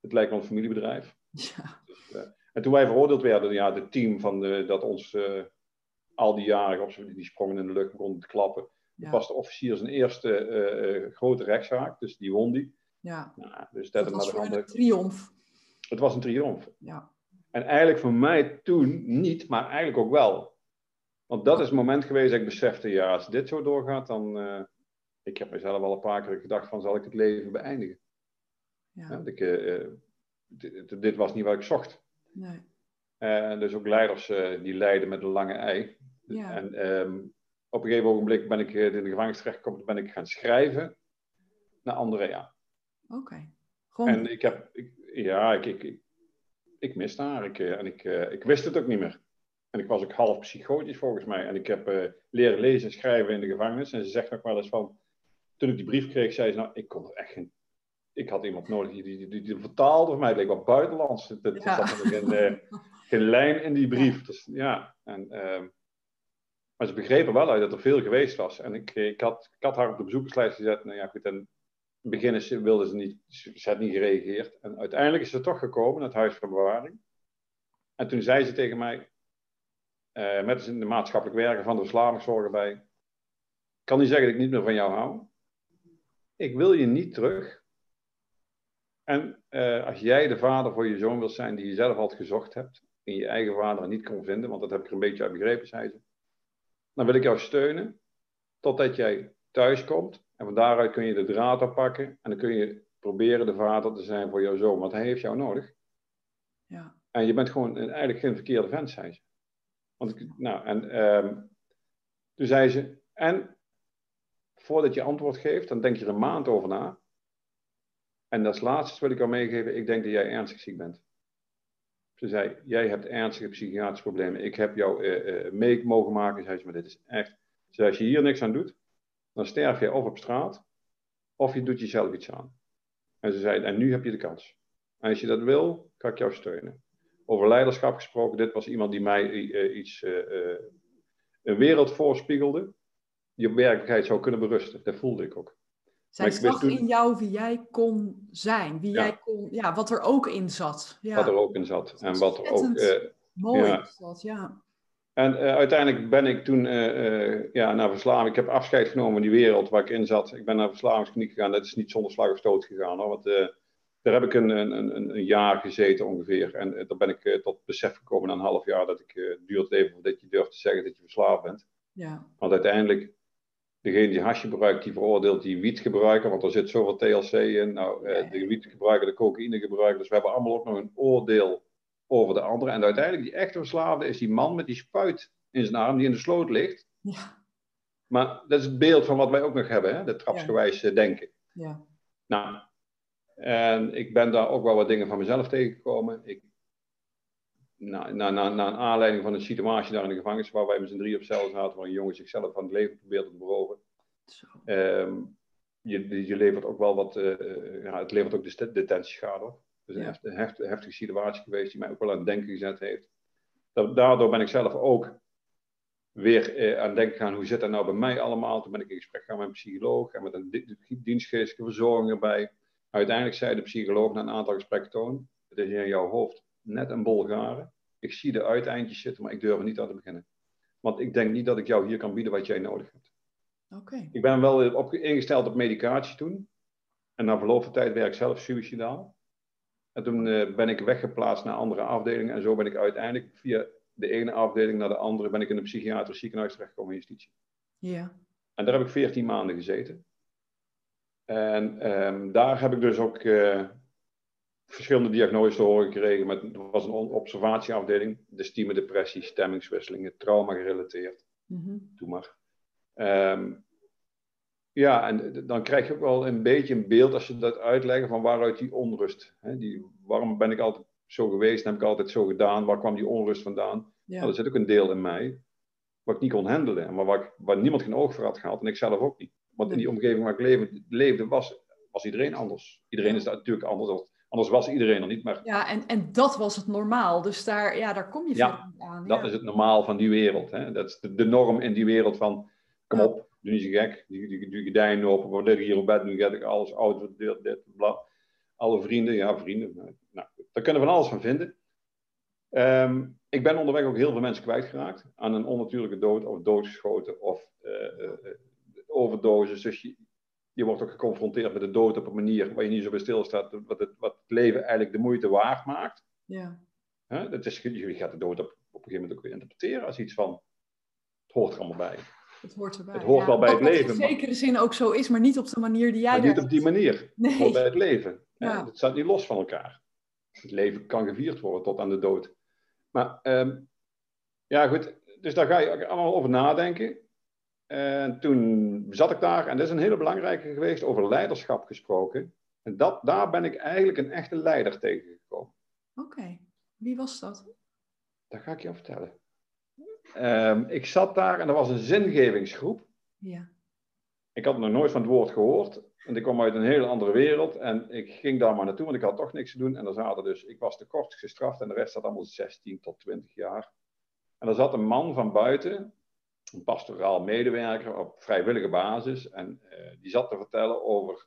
het lijkt wel een familiebedrijf. Ja. Dus, en toen wij veroordeeld werden, ja, het team van de, dat ons al die jaren op die sprongen in de lucht begonnen te klappen. Ja. was de officier zijn eerste uh, grote rechtszaak, dus die won die. Ja. Nou, dus dat, was een triomf. Het was een triomf. Ja. En eigenlijk voor mij toen niet, maar eigenlijk ook wel. Want dat is het moment geweest dat ik besefte, ja, als dit zo doorgaat, dan... Uh, ik heb mezelf al een paar keer gedacht van, zal ik het leven beëindigen? Ja. ja ik, uh, dit, dit, was niet wat ik zocht. Nee. En dus ook leiders die leiden met een lange ei. Ja. En um, op een gegeven ogenblik ben ik eh, in de gevangenis terechtgekomen, ben ik gaan schrijven naar Andrea. Oké. Okay. En ik heb, ik, ja, ik, ik, ik, ik miste haar. Ik, eh, en ik, uh, ik wist het ook niet meer. En ik was ook half psychotisch volgens mij. En ik heb uh, leren lezen en schrijven in de gevangenis. En ze zegt nog wel eens van, toen ik die brief kreeg, zei ze, nou, ik kon er echt geen... Ik had iemand nodig die die, die, die, vertaalde voor mij. Het leek wat buitenlands. Er ja. zat geen, geen lijn in die brief. Dus, ja, en... Uh, maar ze begrepen wel uit dat er veel geweest was. En ik, ik, had, ik had haar op de bezoekerslijst gezet. Nou ja, goed, en in het begin wilde ze niet, ze had niet gereageerd. En uiteindelijk is ze toch gekomen het huis van bewaring. En toen zei ze tegen mij, uh, met de maatschappelijk werker van de verslavingszorg erbij, ik kan niet zeggen dat ik niet meer van jou hou. Ik wil je niet terug. En uh, als jij de vader voor je zoon wil zijn die je zelf had gezocht hebt, en je eigen vader niet kon vinden, want dat heb ik er een beetje uit begrepen, zei ze dan wil ik jou steunen totdat jij thuis komt. En van daaruit kun je de draad oppakken en dan kun je proberen de vader te zijn voor jouw zoon, want hij heeft jou nodig. Ja. En je bent gewoon eigenlijk geen verkeerde vent, zei ze. Want nou, en um, toen zei ze, en voordat je antwoord geeft, dan denk je er een maand over na. En als laatste wil ik jou meegeven, ik denk dat jij ernstig ziek bent. Ze zei, jij hebt ernstige psychiatrische problemen. Ik heb jou uh, uh, mee mogen maken. Zei ze, maar dit is echt... Ze zei, als je hier niks aan doet, dan sterf je of op straat, of je doet jezelf iets aan. En ze zei, en nu heb je de kans. En als je dat wil, kan ik jou steunen. Over leiderschap gesproken, dit was iemand die mij uh, iets, een wereld voorspiegelde, die op werkelijkheid zou kunnen berusten. Dat voelde ik ook. Zij zag in jou wie jij kon zijn, wie jij kon, ja, wat er ook in zat. Ja. Wat er ook in zat. En wat er ook. Uh, mooi ja. is dat, ja. En uh, uiteindelijk ben ik toen uh, ja, naar verslaving. Ik heb afscheid genomen van die wereld waar ik in zat. Ik ben naar verslavingskliniek gegaan. Dat is niet zonder slag of stoot gegaan. Hoor, want daar heb ik een, een, een, een, jaar gezeten ongeveer. En daar ben ik tot besef gekomen na een half jaar dat ik duurt even voordat je durft te zeggen dat je verslaafd bent. Ja. Want uiteindelijk degene die hasje gebruikt, die veroordeelt die wiet gebruiken, want er zit zoveel TLC in. Nou, eh, de wiet gebruiken, de cocaïne gebruiken. Dus we hebben allemaal ook nog een oordeel over de anderen. En uiteindelijk, die echte verslaafde is die man met die spuit in zijn arm die in de sloot ligt. Ja. Maar dat is het beeld van wat wij ook nog hebben, hè? de trapsgewijs ja. denken. Ja. Nou, en ik ben daar ook wel wat dingen van mezelf tegengekomen. Ik, na, na, na, aanleiding van een situatie daar in de gevangenis, waar wij met z'n drie op cel zaten, waar een jongen zichzelf van het leven probeert te beroven. Um, je, je levert ook wel wat, uh, ja, het levert ook de detentieschade op. Dus een heftige, heftige situatie geweest die mij ook wel aan het denken gezet heeft. Daardoor ben ik zelf ook weer uh, aan het denken gaan, hoe zit dat nou bij mij allemaal? Toen ben ik in gesprek gaan met een psycholoog en met een dienstgeestelijke verzorging erbij. Uiteindelijk zei de psycholoog na een aantal gesprekken, Toon, het is in jouw hoofd net een bol garen. Ik zie de uiteindjes zitten, maar ik durf er niet aan te beginnen. Want ik denk niet dat ik jou hier kan bieden wat jij nodig hebt. Okay. Ik ben wel op, ingesteld op medicatie toen. En na verloop van tijd werd ik zelf suicidaal. En toen uh, ben ik weggeplaatst naar andere afdelingen. En zo ben ik uiteindelijk via de ene afdeling naar de andere... ben ik in een psychiatrisch ziekenhuis terechtgekomen in justitie. Ja. En daar heb ik 14 maanden gezeten. En um, daar heb ik dus ook uh, verschillende diagnoses te horen gekregen. Met, er was een observatieafdeling. Dysteme, depressie, stemmingswisselingen, trauma gerelateerd. Mm -hmm. Doe maar. Um, ja, en dan krijg je ook wel een beetje een beeld als je dat uitlegt van waaruit die onrust. Hè, die, waarom ben ik altijd zo geweest en heb ik altijd zo gedaan? Waar kwam die onrust vandaan? Ja. Nou, er zit ook een deel in mij wat ik niet kon handelen. Maar waar, niemand geen oog voor had gehad en ik zelf ook niet. Want in die omgeving waar ik leefde, leefde was, was iedereen anders. Iedereen is natuurlijk anders. Anders was iedereen er niet. Maar... Ja, en, en dat was het normaal. Dus daar, ja, daar kom je ja, aan. Dat is het normaal van die wereld. Hè? Dat is de, de norm in die wereld van kom op, doe niet zo gek. Die, die, die gordijnen open, we liggen hier op bed, nu ga ik alles oud, dit, dit, bla. Alle vrienden, ja, vrienden. Nou, daar kunnen we van alles van vinden. Um, ik ben onderweg ook heel veel mensen kwijtgeraakt aan een onnatuurlijke dood of doodgeschoten of uh, uh, overdoses. Dus je, je, wordt ook geconfronteerd met de dood op een manier waar je niet zo bij stilstaat, wat het, wat het leven eigenlijk de moeite waard maakt. Ja. Huh? Dat is, je gaat de dood op, op een gegeven moment ook weer interpreteren als iets van, het hoort er allemaal bij. Het hoort erbij. Het hoort wel bij het leven. in zekere zin ook zo is, maar niet op de manier die jij maar Niet op die manier. Nee. Het hoort bij het leven. Ja. Het staat niet los van elkaar. Het leven kan gevierd worden tot aan de dood. Maar um, ja, goed. Dus daar ga je allemaal over nadenken. En toen zat ik daar, en dat is een hele belangrijke geweest, over leiderschap gesproken. En dat, daar ben ik eigenlijk een echte leider tegengekomen. Oké, okay. wie was dat? Dat ga ik je vertellen. Um, ik zat daar en er was een zingevingsgroep. Ja. Ik had nog nooit van het woord gehoord. En ik kwam uit een hele andere wereld. En ik ging daar maar naartoe, want ik had toch niks te doen. En er zaten dus, ik was te kort gestraft en de rest zat allemaal 16 tot 20 jaar. En er zat een man van buiten, een pastoraal medewerker op vrijwillige basis. En uh, die zat te vertellen over,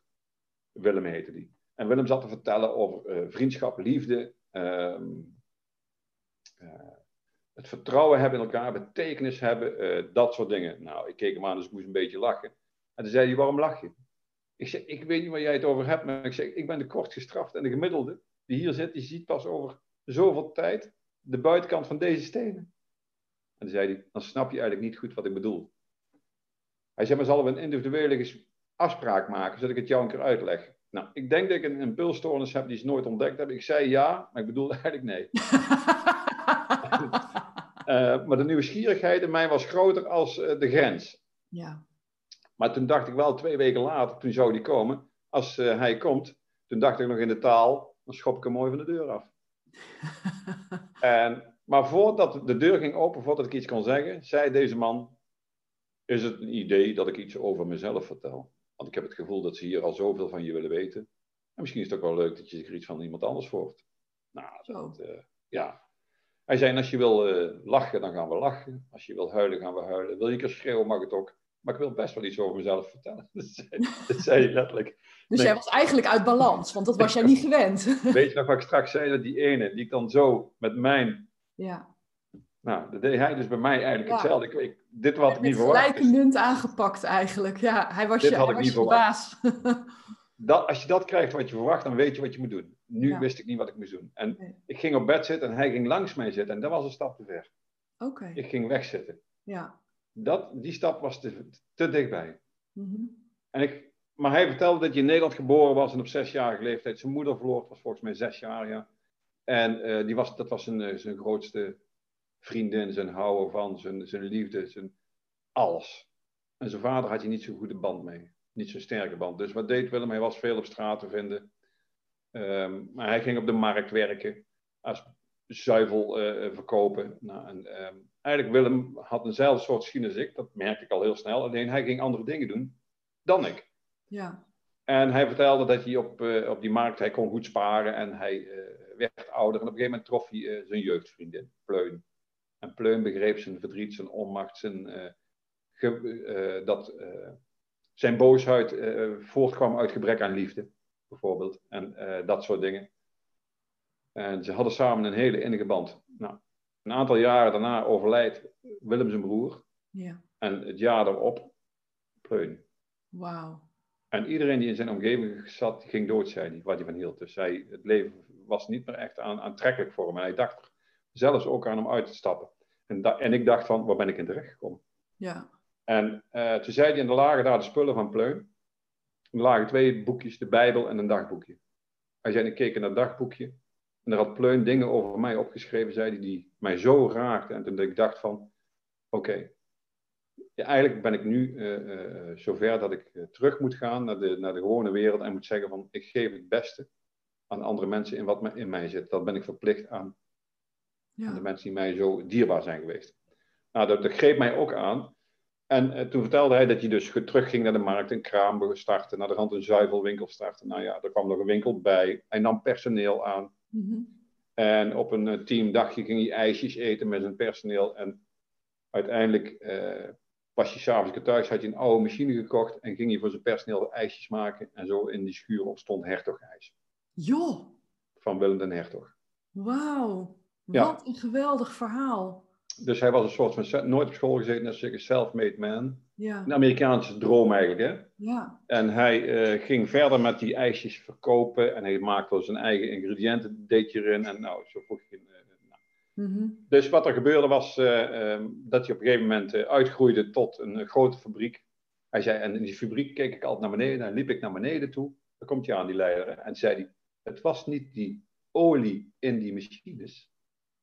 Willem heette die. En Willem zat te vertellen over uh, vriendschap, liefde, uh, het vertrouwen hebben in elkaar, betekenis hebben, uh, dat soort dingen. Nou, ik keek hem aan, dus ik moest een beetje lachen. En toen zei hij, waarom lach je? Ik zeg, ik weet niet waar jij het over hebt, maar ik zeg, ik ben de kort gestraft en de gemiddelde die hier zit, die ziet pas over zoveel tijd de buitenkant van deze stenen. En toen zei hij, dan snap je eigenlijk niet goed wat ik bedoel. Hij zei, maar zullen we een individuele afspraak maken, zodat ik het jou een keer uitleg? Nou, ik denk dat ik een impulsstoornis heb die ze nooit ontdekt hebben. Ik zei ja, maar ik bedoelde eigenlijk nee. Uh, maar de nieuwsgierigheid in mij was groter als uh, de grens. Ja. Maar toen dacht ik wel, twee weken later, toen zou die komen. Als uh, hij komt, toen dacht ik nog in de taal, dan schop ik hem mooi van de deur af. en, maar voordat de deur ging open, voordat ik iets kon zeggen, zei deze man, is het een idee dat ik iets over mezelf vertel? Want ik heb het gevoel dat ze hier al zoveel van je willen weten. En misschien is het ook wel leuk dat je zich iets van iemand anders hoort. Nou, dat, ja, hij zei, als je wil uh, lachen, dan gaan we lachen. Als je wil huilen, gaan we huilen. Wil je een keer schreeuwen, mag het ook. maar ik wil best wel iets over mezelf vertellen. Dat zei, dat zei hij letterlijk. Dus jij was eigenlijk uit balans, want dat was jij niet gewend. Weet je nog wat ik straks zei? Dat die ene, die ik dan zo met mijn... Ja. Nou, dat deed hij dus bij mij eigenlijk hetzelfde. Ik, ik, dit had ik niet verwacht. gelijke munt aangepakt eigenlijk. Ja, hij was dit je, had ik niet verwacht. baas. Dat, als je dat krijgt wat je verwacht, dan weet je wat je moet doen. Nu wist ik niet wat ik moest doen. En ik ging op bed zitten en hij ging langs mij zitten. En dat was een stap te ver. Oké. Ik ging wegzitten. Ja. Dat, die stap was te, te dichtbij. Mm en ik, maar hij vertelde dat hij in Nederland geboren was en op zesjarige leeftijd zijn moeder verloor. was volgens mij zes jaar, ja. En uh, die was, dat was zijn, eh, zijn grootste vriendin, zijn houden van, zijn, zijn liefde, zijn alles. En zijn vader had hij niet zo'n goede band mee. Niet zo'n sterke band. Dus wat deed Willem? Hij was veel op straat te vinden. Um, maar hij ging op de markt werken. Als zuivel uh, verkopen. Nou, en, um, eigenlijk Willem had eenzelfde soort schien als ik. Dat merkte ik al heel snel. Alleen hij ging andere dingen doen dan ik. Ja. En hij vertelde dat hij op, uh, op die markt, hij kon goed sparen en hij uh, werd ouder. En op een gegeven moment trof hij zijn jeugdvriendin, Pleun. En Pleun begreep zijn verdriet, zijn onmacht, zijn, ge, dat zijn boosheid voortkwam uit gebrek aan liefde, bijvoorbeeld. En dat soort dingen. En ze hadden samen een hele innige band. Nou, een aantal jaren daarna overlijdt Willem zijn broer. Ja. En het jaar erop, Pleun. Wauw. En iedereen die in zijn omgeving zat, ging dood, zei hij, wat hij van hield. Dus hij, het leven was niet meer echt aan, aantrekkelijk voor hem. En hij dacht zelfs ook aan om uit te stappen. En, en ik dacht van, waar ben ik in terecht gekomen? Ja. En uh, toen zei hij, en er lagen daar de spullen van Pleun. Er lagen twee boekjes, de Bijbel en een dagboekje. Hij zei, ik keek naar het dagboekje. En er had Pleun dingen over mij opgeschreven, zei hij, die mij zo raakten. En toen ik dacht van, oké, ja, eigenlijk ben ik nu uh, zover dat ik terug moet gaan naar de, naar de gewone wereld en moet zeggen van ik geef het beste aan andere mensen in wat in mij zit. Dat ben ik verplicht aan, ja. de mensen die mij zo dierbaar zijn geweest. Nou, dat, dat greep mij ook aan. En toen vertelde hij dat hij dus terugging naar de markt, een kraam starten, naar de rand een zuivelwinkel starten. Nou ja, er kwam nog een winkel bij. Hij nam personeel aan. Mm -hmm. En op een teamdagje ging hij ijsjes eten met zijn personeel. En uiteindelijk was hij s'avonds thuis, had hij een oude machine gekocht en ging hij voor zijn personeel ijsjes maken. En zo in die schuur ontstond Hertogijs. Joh! Van Willem den Hertog. Wauw, wat een geweldig verhaal. Dus hij was een soort van, nooit op school gezeten, als een self-made man. Ja. Een Amerikaanse droom eigenlijk, hè? Ja. En hij uh, ging verder met die ijsjes verkopen en hij maakte zijn eigen ingrediënten, deed je erin en nou, zo vroeg je Mm Dus wat er gebeurde was uh, um, dat hij op een gegeven moment uh, uitgroeide tot een uh, grote fabriek. Hij zei, en in die fabriek keek ik altijd naar beneden en liep ik naar beneden toe. Dan komt hij aan, die leider, en zei hij, het was niet die olie in die machines.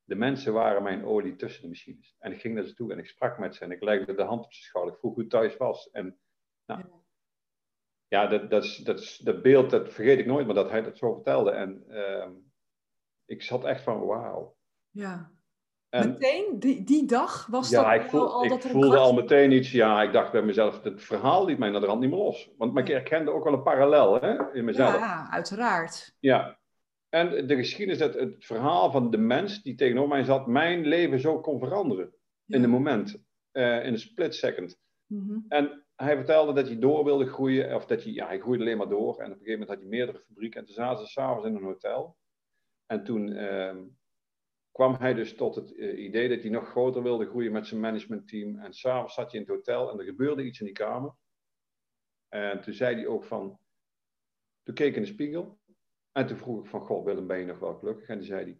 De mensen waren mijn olie tussen de machines. En ik ging naar ze toe en ik sprak met ze en ik legde de hand op zijn schouder. Ik vroeg hoe thuis was. En nou, ja, dat, dat, is, dat, is, dat beeld, dat vergeet ik nooit, maar dat hij dat zo vertelde. En ehm, ik zat echt van, wauw. Ja. En, meteen, die, die dag was ja, dat ik voel, al ik dat er voelde al meteen iets, ja, ik dacht bij mezelf, het verhaal liet mij naar de rand niet meer los. Want maar ik herkende ook wel een parallel hè, in mezelf. Ja, uiteraard. Ja. En de geschiedenis, dat het verhaal van de mens die tegenover mij zat, mijn leven zo kon veranderen. Ja. In een moment, uh, in een split second. Mm -hmm. En hij vertelde dat hij door wilde groeien, of dat hij, ja, hij groeide alleen maar door. En op een gegeven moment had hij meerdere fabrieken. En toen zaten ze s'avonds in een hotel. En toen... Uh, kwam hij dus tot het uh, idee dat hij nog groter wilde groeien met zijn managementteam. En s'avonds zat hij in het hotel en er gebeurde iets in die kamer. En toen zei hij ook van, toen keek ik in de spiegel. En toen vroeg ik van, goh Willem, ben je nog wel gelukkig? En toen zei hij,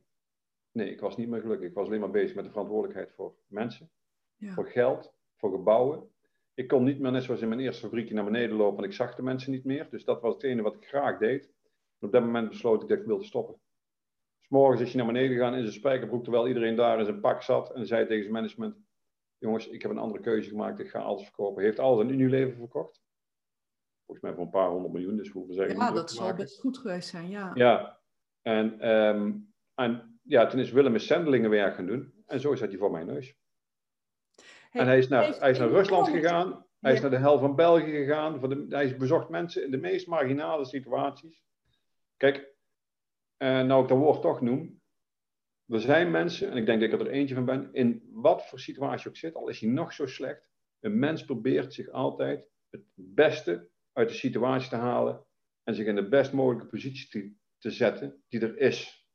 nee, ik was niet meer gelukkig. Ik was alleen maar bezig met de verantwoordelijkheid voor mensen, ja. voor geld, voor gebouwen. Ik kon niet meer net zoals in mijn eerste fabriekje naar beneden lopen, want ik zag de mensen niet meer. Dus dat was het ene wat ik graag deed. En op dat moment besloot ik dat ik wilde stoppen. Morgens is hij naar beneden gegaan in zijn spijkerbroek, terwijl iedereen daar in zijn pak zat. En zei tegen zijn management: Jongens, ik heb een andere keuze gemaakt, ik ga alles verkopen. Heeft alles in Unilever verkocht. Volgens mij voor een paar honderd miljoen, dus hoeven zeggen. Ja, dat zal best goed geweest zijn, ja. Ja, en, um, en ja, toen is Willem een zendelingenwerk gaan doen. En zo zat hij voor mijn neus. Hey, en hij is naar, hij is naar Rusland gegaan. Hij is naar de hel van België gegaan. Voor de, hij is bezocht mensen in de meest marginale situaties. Kijk, uh, nou ik dat woord toch noem, er zijn mensen, en ik denk dat ik er eentje van ben, in wat voor situatie ook zit, al is hij nog zo slecht, Een mens probeert zich altijd het beste uit de situatie te halen en zich in de best mogelijke positie te, te zetten die er is.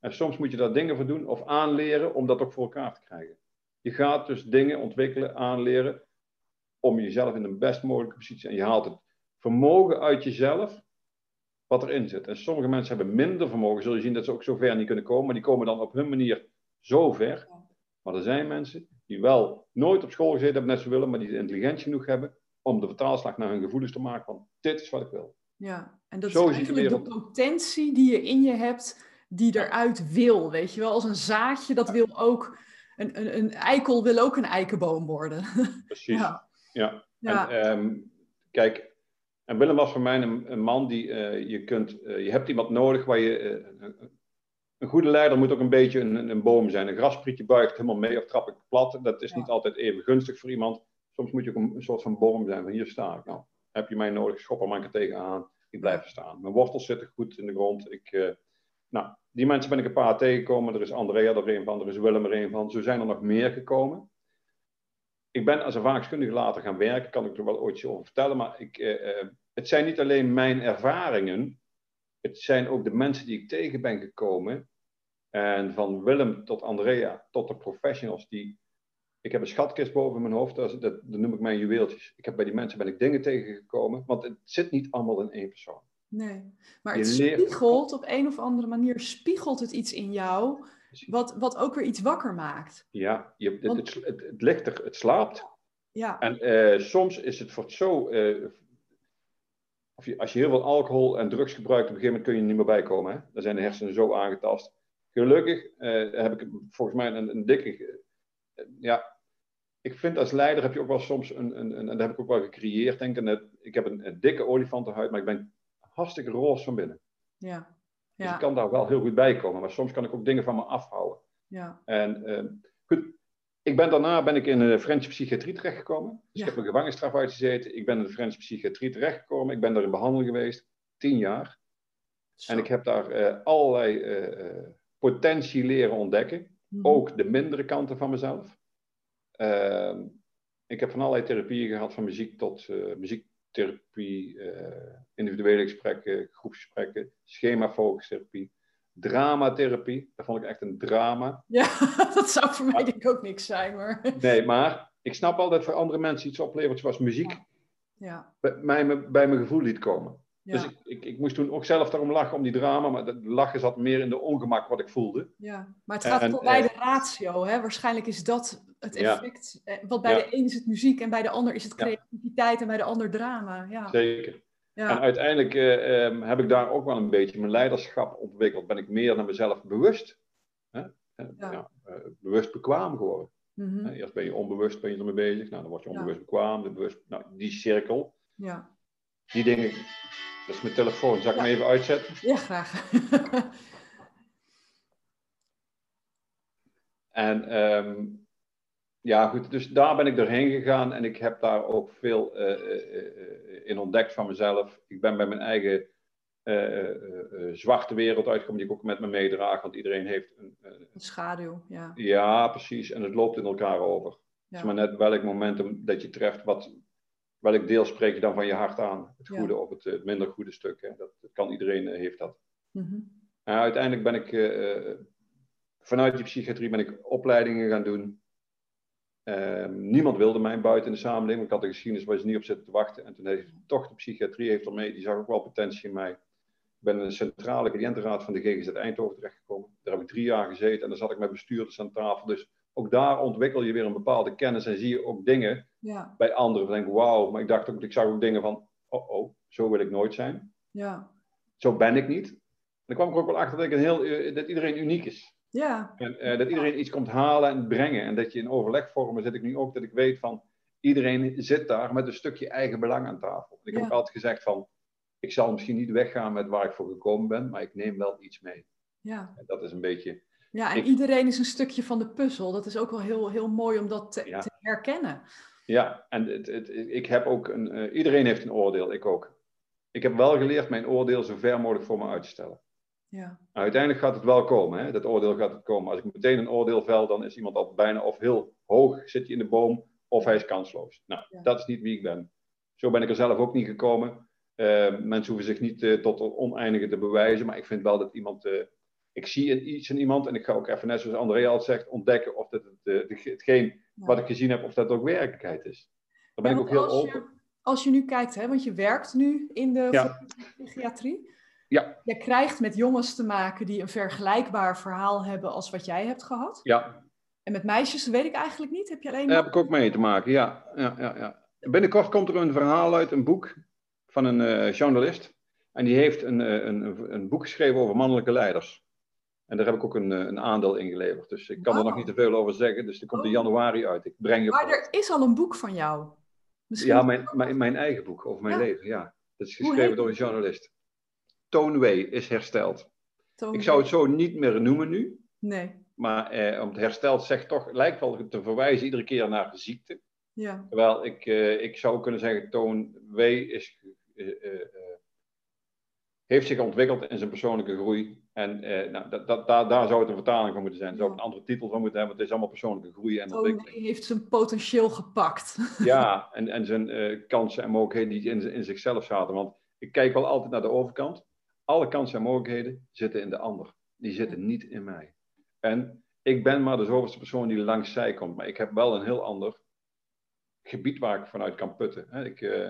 En soms moet je daar dingen voor doen of aanleren om dat ook voor elkaar te krijgen. Je gaat dus dingen ontwikkelen, aanleren om jezelf in de best mogelijke positie. En je haalt het vermogen uit jezelf wat erin zit. En sommige mensen hebben minder vermogen. Zul je zien dat ze ook zo ver niet kunnen komen. Maar die komen dan op hun manier zo ver. Maar er zijn mensen die wel nooit op school gezeten hebben, net zo willen, maar die intelligentie genoeg hebben om de vertaalslag naar hun gevoelens te maken van dit is wat ik wil. Ja, en dat zo is eigenlijk de, de potentie die je in je hebt, die eruit wil, weet je wel. Als een zaadje, dat wil ook, een, een, een eikel wil ook een eikenboom worden. Precies, ja. ja. ja. En, ehm, kijk, en Willem was voor mij een, een man die uh, je kunt, uh, je hebt iemand nodig waar je, uh, een goede leider moet ook een beetje een, een, boom zijn. Een grasprietje buigt helemaal mee of trap ik plat. Dat is niet altijd even gunstig voor iemand. Soms moet je ook een, soort van boom zijn van hier sta ik. Nou, heb je mij nodig, schop er tegenaan. Ik blijf staan. Mijn wortels zitten goed in de grond. Ik, nou, die mensen ben ik een paar tegengekomen. Er is Andrea er een van, er is Willem er een van. Zo zijn er nog meer gekomen ik ben als ervaringskundige later gaan werken, kan ik er wel ooit over vertellen, maar ik, eh, eh, het zijn niet alleen mijn ervaringen, het zijn ook de mensen die ik tegen ben gekomen. En van Willem tot Andrea tot de professionals die. Ik heb een schatkist boven mijn hoofd, dat, dat, noem ik mijn juweeltjes. Ik heb bij die mensen ben ik dingen tegengekomen, want het zit niet allemaal in één persoon. Nee, maar het spiegelt op een of andere manier, spiegelt het iets in jou wat, wat ook weer iets wakker maakt. Ja, je, het, het, het, ligt er, het slaapt. Ja. En uh, soms is het voor zo. Uh, of je, als je heel veel alcohol en drugs gebruikt, op een gegeven moment kun je er niet meer bij komen. Hè? Dan zijn de hersenen zo aangetast. Gelukkig uh, heb ik volgens mij een, een dikke. ja, ik vind als leider heb je ook wel soms een. een, een en dat heb ik ook wel gecreëerd, denk ik. Ik heb een, een dikke olifantenhuid, maar ik ben hartstikke roze van binnen. Ja. Dus ik kan daar wel heel goed bij komen. Maar soms kan ik ook dingen van me afhouden. Ja. En uh, goed, ik ben daarna ben ik in de Franse psychiatrie terechtgekomen. Dus ik heb een gevangenisstraf uitgezeten. Ik ben in de Franse psychiatrie terechtgekomen. Ik ben daar in behandeling geweest. Tien jaar. En ik heb daar uh, allerlei uh, potentie leren ontdekken. Mhm. Ook de mindere kanten van mezelf. Ehm, ik heb van allerlei therapieën gehad, van muziek tot muziek therapie, uh, individuele gesprekken, groepsgesprekken, schemafocustherapie, dramatherapie. Dat vond ik echt een drama. Ja, dat zou voor mij denk ik ook niks zijn, maar... Nee, maar ik snap al dat voor andere mensen iets oplevert zoals muziek. Ja. Bij, mij, bij mijn gevoel liet komen. Dus ik, ik, ik, moest toen ook zelf daarom lachen, om die drama, maar dat lachen zat meer in de ongemak wat ik voelde. Ja, maar het gaat voorbij de ratio, hè? Waarschijnlijk is dat het effect. Ja. Eh, want bij de een is het muziek en bij de ander is het creativiteit en bij de ander drama. Ja. Zeker. Ja. En uiteindelijk uh, um, heb ik daar ook wel een beetje mijn leiderschap ontwikkeld. Ben ik meer naar mezelf bewust. Hè? Ja. Uh, bewust bekwaam geworden. Mm -hmm. Eerst ben je onbewust ben je ermee bezig. Nou, dan word je onbewust bekwaam. Bewust, nou, die cirkel. Ja. Die dingen. Dat is mijn telefoon. Zal ik hem even uitzetten? Ja, graag. en um, ja, goed, dus daar ben ik doorheen gegaan en ik heb daar ook veel uh, in ontdekt van mezelf. Ik ben bij mijn eigen zwarte wereld uitgekomen, die ik ook met me meedraag, want iedereen heeft een, een schaduw. Ja. ja, precies, en het loopt in elkaar over. Het is maar net welk momentum dat je treft, wat, welk deel spreek je dan van je hart aan? Het goede of het, minder goede stuk. Hè? Dat, dat kan iedereen, heeft dat. Mm En uiteindelijk ben ik, vanuit die psychiatrie ben ik opleidingen gaan doen. Ehm, niemand wilde mij buiten in de samenleving. Ik had de geschiedenis waar ze niet op zitten te wachten. En toen heeft toch de psychiatrie heeft ermee, die zag ook wel potentie in mij. Ik ben in de centrale cliëntenraad van de GGZ Eindhoven terechtgekomen. Daar heb ik drie jaar gezeten en daar zat ik met bestuurders aan tafel. Dus ook daar ontwikkel je weer een bepaalde kennis en zie je ook dingen ja. bij anderen. Ik denk, wauw, maar ik dacht ook, ik zag ook dingen van, oh oh, zo wil ik nooit zijn. Ja. Zo ben ik niet. En dan kwam ik ook wel achter dat, ik een heel, eh, dat iedereen uniek is. Ja. En uh, dat iedereen iets komt halen en brengen. En dat je in overlegvormen zit ik nu ook dat ik weet van iedereen zit daar met een stukje eigen belang aan tafel. Ik heb ook altijd gezegd van ik zal misschien niet weggaan met waar ik voor gekomen ben, maar ik neem wel iets mee. Ja. En dat is een beetje. Ja, en iedereen is een stukje van de puzzel. Dat is ook wel heel, heel mooi om dat te, te herkennen. Ja, en het, het, ik heb ook een. Uh, iedereen heeft een oordeel, ik ook. Ik heb wel geleerd mijn oordeel zo ver mogelijk voor me uit te stellen. Ja. uiteindelijk gaat het wel komen, hè? dat oordeel gaat het komen. Als ik meteen een oordeel vel, dan is iemand al bijna of heel hoog zit je in de boom, of hij is kansloos. Nou, dat is niet wie ik ben. Zo ben ik er zelf ook niet gekomen. Uh, mensen hoeven zich niet uh, tot het oneindige te bewijzen, maar ik vind wel dat iemand. Uh, ik zie iets in iemand en ik ga ook even, net zoals André al zegt, ontdekken of dat het, hetgeen ja. wat ik gezien heb, of dat ook werkelijkheid is. Daar ben ja, ik ook heel als open. Je, als je nu kijkt, hè, want je werkt nu in de Ja. psychiatrie. Ja, Je krijgt met jongens te maken die een vergelijkbaar verhaal hebben als wat jij hebt gehad. ja, En met meisjes weet ik eigenlijk niet. Heb je alleen daar heb ik ook mee te maken. Ja, ja, ja, ja. Binnenkort komt er een verhaal uit, een boek van een eh, journalist. En die heeft een, eh, een, een, boek geschreven over mannelijke leiders. En daar heb ik ook een, eh, een aandeel in geleverd. Dus ik kan er nog Wauw. niet te veel over zeggen. Dus die komt in Oh. januari uit. Ik breng je Maar er is al een boek van jou. Misschien Ja, mijn, mijn, mijn eigen boek over mijn Ja. leven. Ja. Dat is geschreven door een journalist. Toonway is hersteld. Ik zou het zo niet meer noemen nu. Nee, Maar eh, om het hersteld zegt toch, lijkt wel te verwijzen iedere keer naar de ziekte. ja. Terwijl ik, eh, ik zou kunnen zeggen, Toon W. Is, eh, eh, eh, heeft zich ontwikkeld in zijn persoonlijke groei. En nou, dat, dat, daar, daar zou het een vertaling van moeten zijn. Er zou ook een andere titel van moeten hebben. want Het is allemaal persoonlijke groei en Toon ontwikkeling. heeft zijn potentieel gepakt. Ja, en, en zijn kansen en mogelijkheden die in, in zichzelf zaten. Want ik kijk wel altijd naar de overkant. Alle kansen en mogelijkheden zitten in de ander. Die zitten niet in mij. En ik ben maar de zoveelste persoon die langs zij komt. Maar ik heb wel een heel ander gebied waar ik vanuit kan putten. Hè. Ik, eh,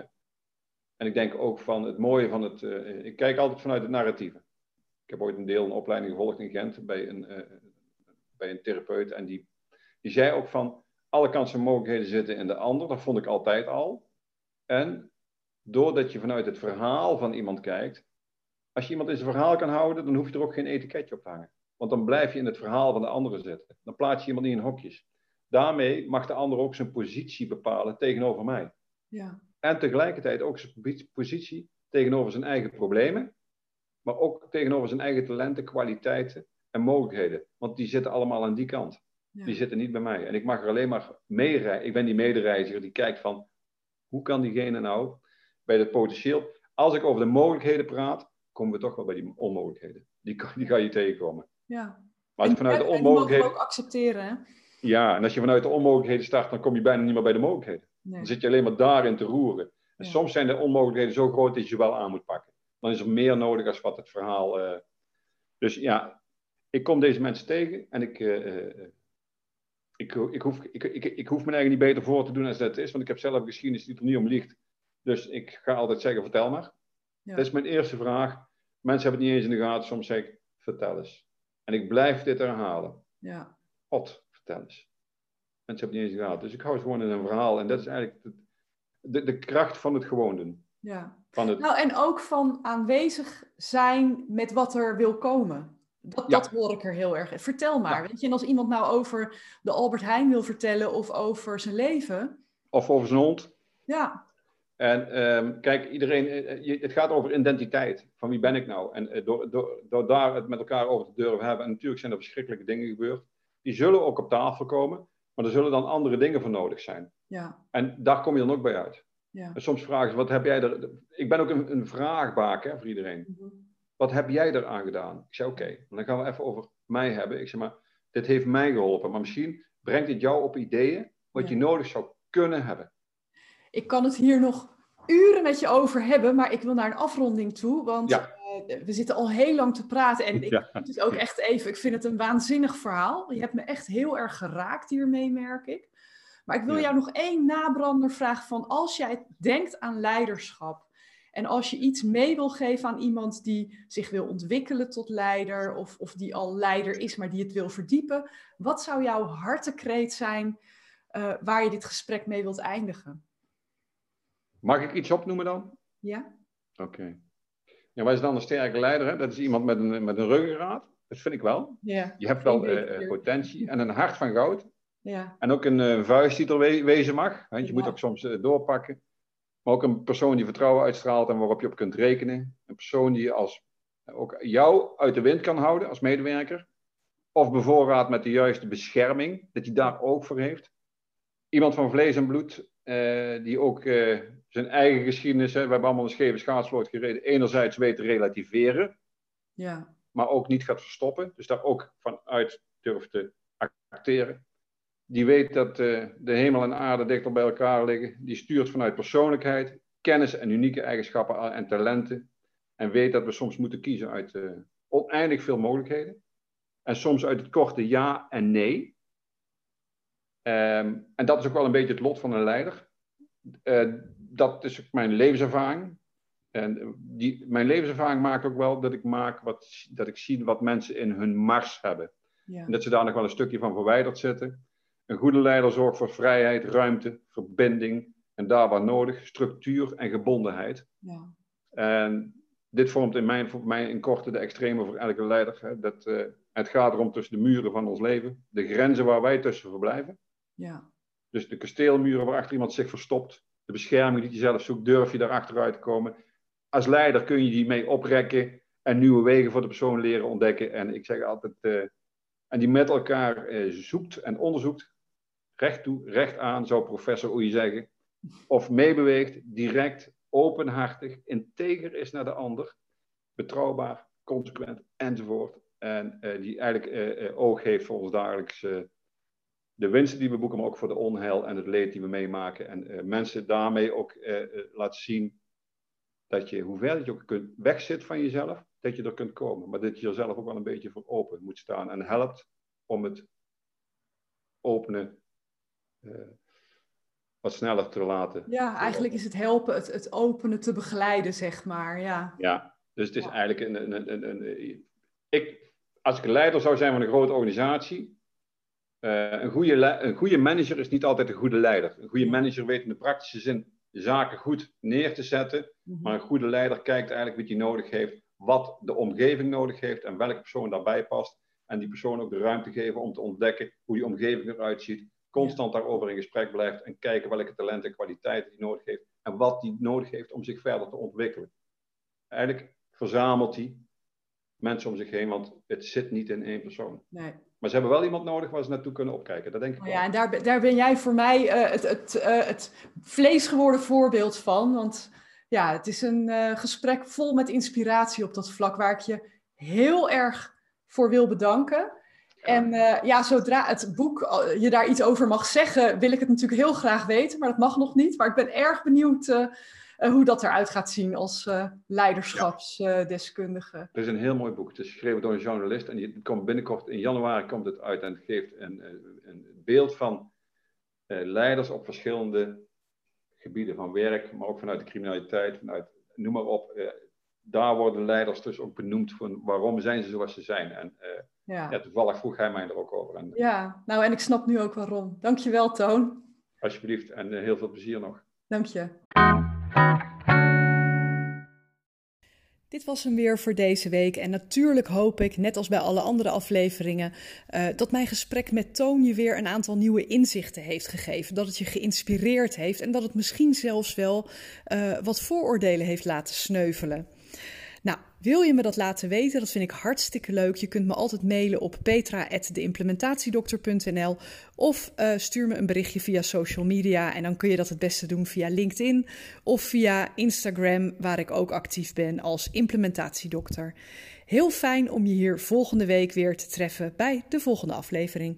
en ik denk ook van het mooie van het... eh, ik kijk altijd vanuit het narratieve. Ik heb ooit een deel een opleiding gevolgd in Gent bij een, eh, bij een therapeut. En die, die zei ook van... Alle kansen en mogelijkheden zitten in de ander. Dat vond ik altijd al. En doordat je vanuit het verhaal van iemand kijkt... Als je iemand in zijn verhaal kan houden, dan hoef je er ook geen etiketje op te hangen. Want dan blijf je in het verhaal van de andere zitten. Dan plaats je iemand niet in hokjes. Daarmee mag de ander ook zijn positie bepalen tegenover mij. Ja, En tegelijkertijd ook zijn posi- positie tegenover zijn eigen problemen. Maar ook tegenover zijn eigen talenten, kwaliteiten en mogelijkheden. Want die zitten allemaal aan die kant. ja. Die zitten niet bij mij. En ik mag er alleen maar meereizen. Ik ben die medereiziger die kijkt van... Hoe kan diegene nou bij dat potentieel... Als ik over de mogelijkheden praat, komen we toch wel bij die onmogelijkheden. Die, kan- die ga je tegenkomen. ja. Maar als ik vanuit de onmogelijkheden... ook accepteren, hè? Ja, en als je vanuit de onmogelijkheden start, dan kom je bijna niet meer bij de mogelijkheden. Nee. Dan zit je alleen maar daarin te roeren. En Ja. soms zijn de onmogelijkheden zo groot dat je ze wel aan moet pakken. Dan is er meer nodig als wat het verhaal. eh, Dus ja, ik kom deze mensen tegen en ik, eh, eh, ik, ik, hoef, ik, ik, ik hoef me eigenlijk niet beter voor te doen als dat het is, want ik heb zelf geschiedenis die er niet om liegt. Dus ik ga altijd zeggen: vertel maar. Ja. Dat is mijn eerste vraag. Mensen hebben het niet eens in de gaten. Soms zeg ik: vertel eens. En ik blijf dit herhalen. Ja. God, vertel eens. Mensen hebben het niet eens in de gaten. Dus ik hou het gewoon in een verhaal. En dat is eigenlijk de, de, de kracht van het gewoon doen. ja. Van het, Nou, en ook van aanwezig zijn met wat er wil komen. Dat, Ja. dat hoor ik er heel erg. Vertel maar. Ja. Weet je, en als iemand nou over de Albert Heijn wil vertellen of over zijn leven. Of over zijn hond. Ja, En ehm, kijk, iedereen, eh, je- het gaat over identiteit. Van wie ben ik nou? En eh, door, door, door daar het met elkaar over te durven hebben. En natuurlijk zijn er verschrikkelijke dingen gebeurd. Die zullen ook op tafel komen. Maar er zullen dan andere dingen voor nodig zijn. ja, En daar kom je dan ook bij uit. ja. En soms vragen ze, wat heb jij er... Ik ben ook een, een vraagbaak hè, voor iedereen. Mhm. Wat heb jij eraan gedaan? Ik zei, oké, dan gaan we even over mij hebben. Ik zeg maar, dit heeft mij geholpen. Maar misschien brengt dit jou op ideeën wat Ja. je nodig zou kunnen hebben. Ik kan het hier nog uren met je over hebben, maar ik wil naar een afronding toe. Want Ja. eh, we zitten al heel lang te praten. En ik Ja. moet het ook echt even. Ik vind het een waanzinnig verhaal. Je hebt me echt heel erg geraakt hiermee, merk ik. Maar ik wil Ja. jou nog één nabrander vragen van als jij denkt aan leiderschap. En als je iets mee wil geven aan iemand die zich wil ontwikkelen tot leider, of, of die al leider is, maar die het wil verdiepen, wat zou jouw hartekreet zijn eh, waar je dit gesprek mee wilt eindigen? Mag ik iets opnoemen dan? Ja? Oké. Ja, wat is dan een sterke leider? Hè? Dat is iemand met een, met een ruggengraat. Dat vind ik wel. Ja. Je hebt wel eh, eh, potentie en een hart van goud. Ja. En ook een eh, vuist die er we- wezen mag. Want je Ja. moet ook soms doorpakken. Maar ook een persoon die vertrouwen uitstraalt en waarop je op kunt rekenen. Een persoon die als, ook jou uit de wind kan houden als medewerker. Of bevoorraad met de juiste bescherming, dat hij daar ook voor heeft. Iemand van vlees en bloed, die ook zijn eigen geschiedenis, hè, we hebben allemaal een scheve schaatsvloot gereden, enerzijds weet te relativeren, Ja. maar ook niet gaat verstoppen. Dus daar ook vanuit durft te acteren. die weet dat uh, de hemel en aarde dichter bij elkaar liggen. Die stuurt vanuit persoonlijkheid, kennis en unieke eigenschappen en talenten. En weet dat we soms moeten kiezen uit uh, oneindig veel mogelijkheden. En soms uit het korte ja en nee. Um, en dat is ook wel een beetje het lot van een leider. Uh, dat is ook mijn levenservaring. En die, mijn levenservaring maakt ook wel dat ik, maak wat, dat ik zie wat mensen in hun mars hebben. Ja. En dat ze daar nog wel een stukje van verwijderd zitten. Een goede leider zorgt voor vrijheid, ruimte, verbinding en daar waar nodig, structuur en gebondenheid. Ja. En dit vormt in mijn, voor mij in korte de extreme voor elke leider. Hè. Dat, uh, het gaat erom tussen de muren van ons leven, de grenzen waar wij tussen verblijven. Ja. Dus de kasteelmuren waarachter iemand zich verstopt, de bescherming die je zelf zoekt, durf je daar achteruit te komen. Als leider kun je die mee oprekken en nieuwe wegen voor de persoon leren ontdekken. En ik zeg altijd, uh, en die met elkaar uh, zoekt en onderzoekt, recht toe, recht aan, zou professor Oei zeggen. Of meebeweegt, direct, openhartig, integer is naar de ander, betrouwbaar, consequent enzovoort. En uh, die eigenlijk oog heeft voor ons dagelijks de winsten die we boeken, maar ook voor de onheil en het leed die we meemaken. En uh, mensen daarmee ook uh, laten zien dat je, hoe ver je ook kunt, wegzit van jezelf, dat je er kunt komen. Maar dat je er zelf ook wel een beetje voor open moet staan. En helpt om het openen wat sneller te laten. Ja, eigenlijk is het helpen, het, het openen te begeleiden, zeg maar. Ja, ja dus het is eigenlijk een, een, een, een, ik, als ik een leider zou zijn van een grote organisatie, een, goede een goede manager is niet altijd een goede leider. Een goede manager weet in de praktische zin zaken goed neer te zetten. Mhm. Maar een goede leider kijkt eigenlijk wat hij nodig heeft, wat de omgeving nodig heeft en welke persoon daarbij past. En die persoon ook de ruimte geven om te ontdekken hoe die omgeving eruit ziet. Constant daarover in gesprek blijft en kijken welke talenten en kwaliteiten hij nodig heeft. En wat hij nodig heeft om zich verder te ontwikkelen. Eigenlijk verzamelt hij mensen om zich heen, want het zit niet in één persoon. Nee. Maar ze hebben wel iemand nodig waar ze naartoe kunnen opkijken. Dat denk ik oh Ja, en daar, daar ben jij voor mij uh, het, het, uh, het vleesgeworden voorbeeld van. Want ja, het is een uh, gesprek vol met inspiratie op dat vlak waar ik je heel erg voor wil bedanken. En ja, zodra het boek je daar iets over mag zeggen, wil ik het natuurlijk heel graag weten, maar dat mag nog niet. Maar ik ben erg benieuwd uh, hoe dat eruit gaat zien als uh, leiderschapsdeskundige. het is een heel mooi boek. Het is geschreven door een journalist en die komt binnenkort in januari komt het uit en het geeft een, een beeld van leiders op verschillende gebieden van werk, maar ook vanuit de criminaliteit, vanuit noem maar op. daar worden leiders dus ook benoemd van waarom zijn ze zoals ze zijn. En ja. ja. toevallig vroeg hij mij er ook over. En, ja, nou en ik snap nu ook waarom. Dankjewel Toon. Alsjeblieft en heel veel plezier nog. Dank je. Dit was hem weer voor deze week. En natuurlijk hoop ik, net als bij alle andere afleveringen, uh, dat mijn gesprek met Toon je weer een aantal nieuwe inzichten heeft gegeven. Dat het je geïnspireerd heeft en dat het misschien zelfs wel uh, wat vooroordelen heeft laten sneuvelen. Nou, wil je me dat laten weten? Dat vind ik hartstikke leuk. Je kunt me altijd mailen op petra.deimplementatiedokter.nl of uh, stuur me een berichtje via social media. En dan kun je dat het beste doen via LinkedIn of via Instagram, waar ik ook actief ben als implementatiedokter. Heel fijn om je hier volgende week weer te treffen bij de volgende aflevering.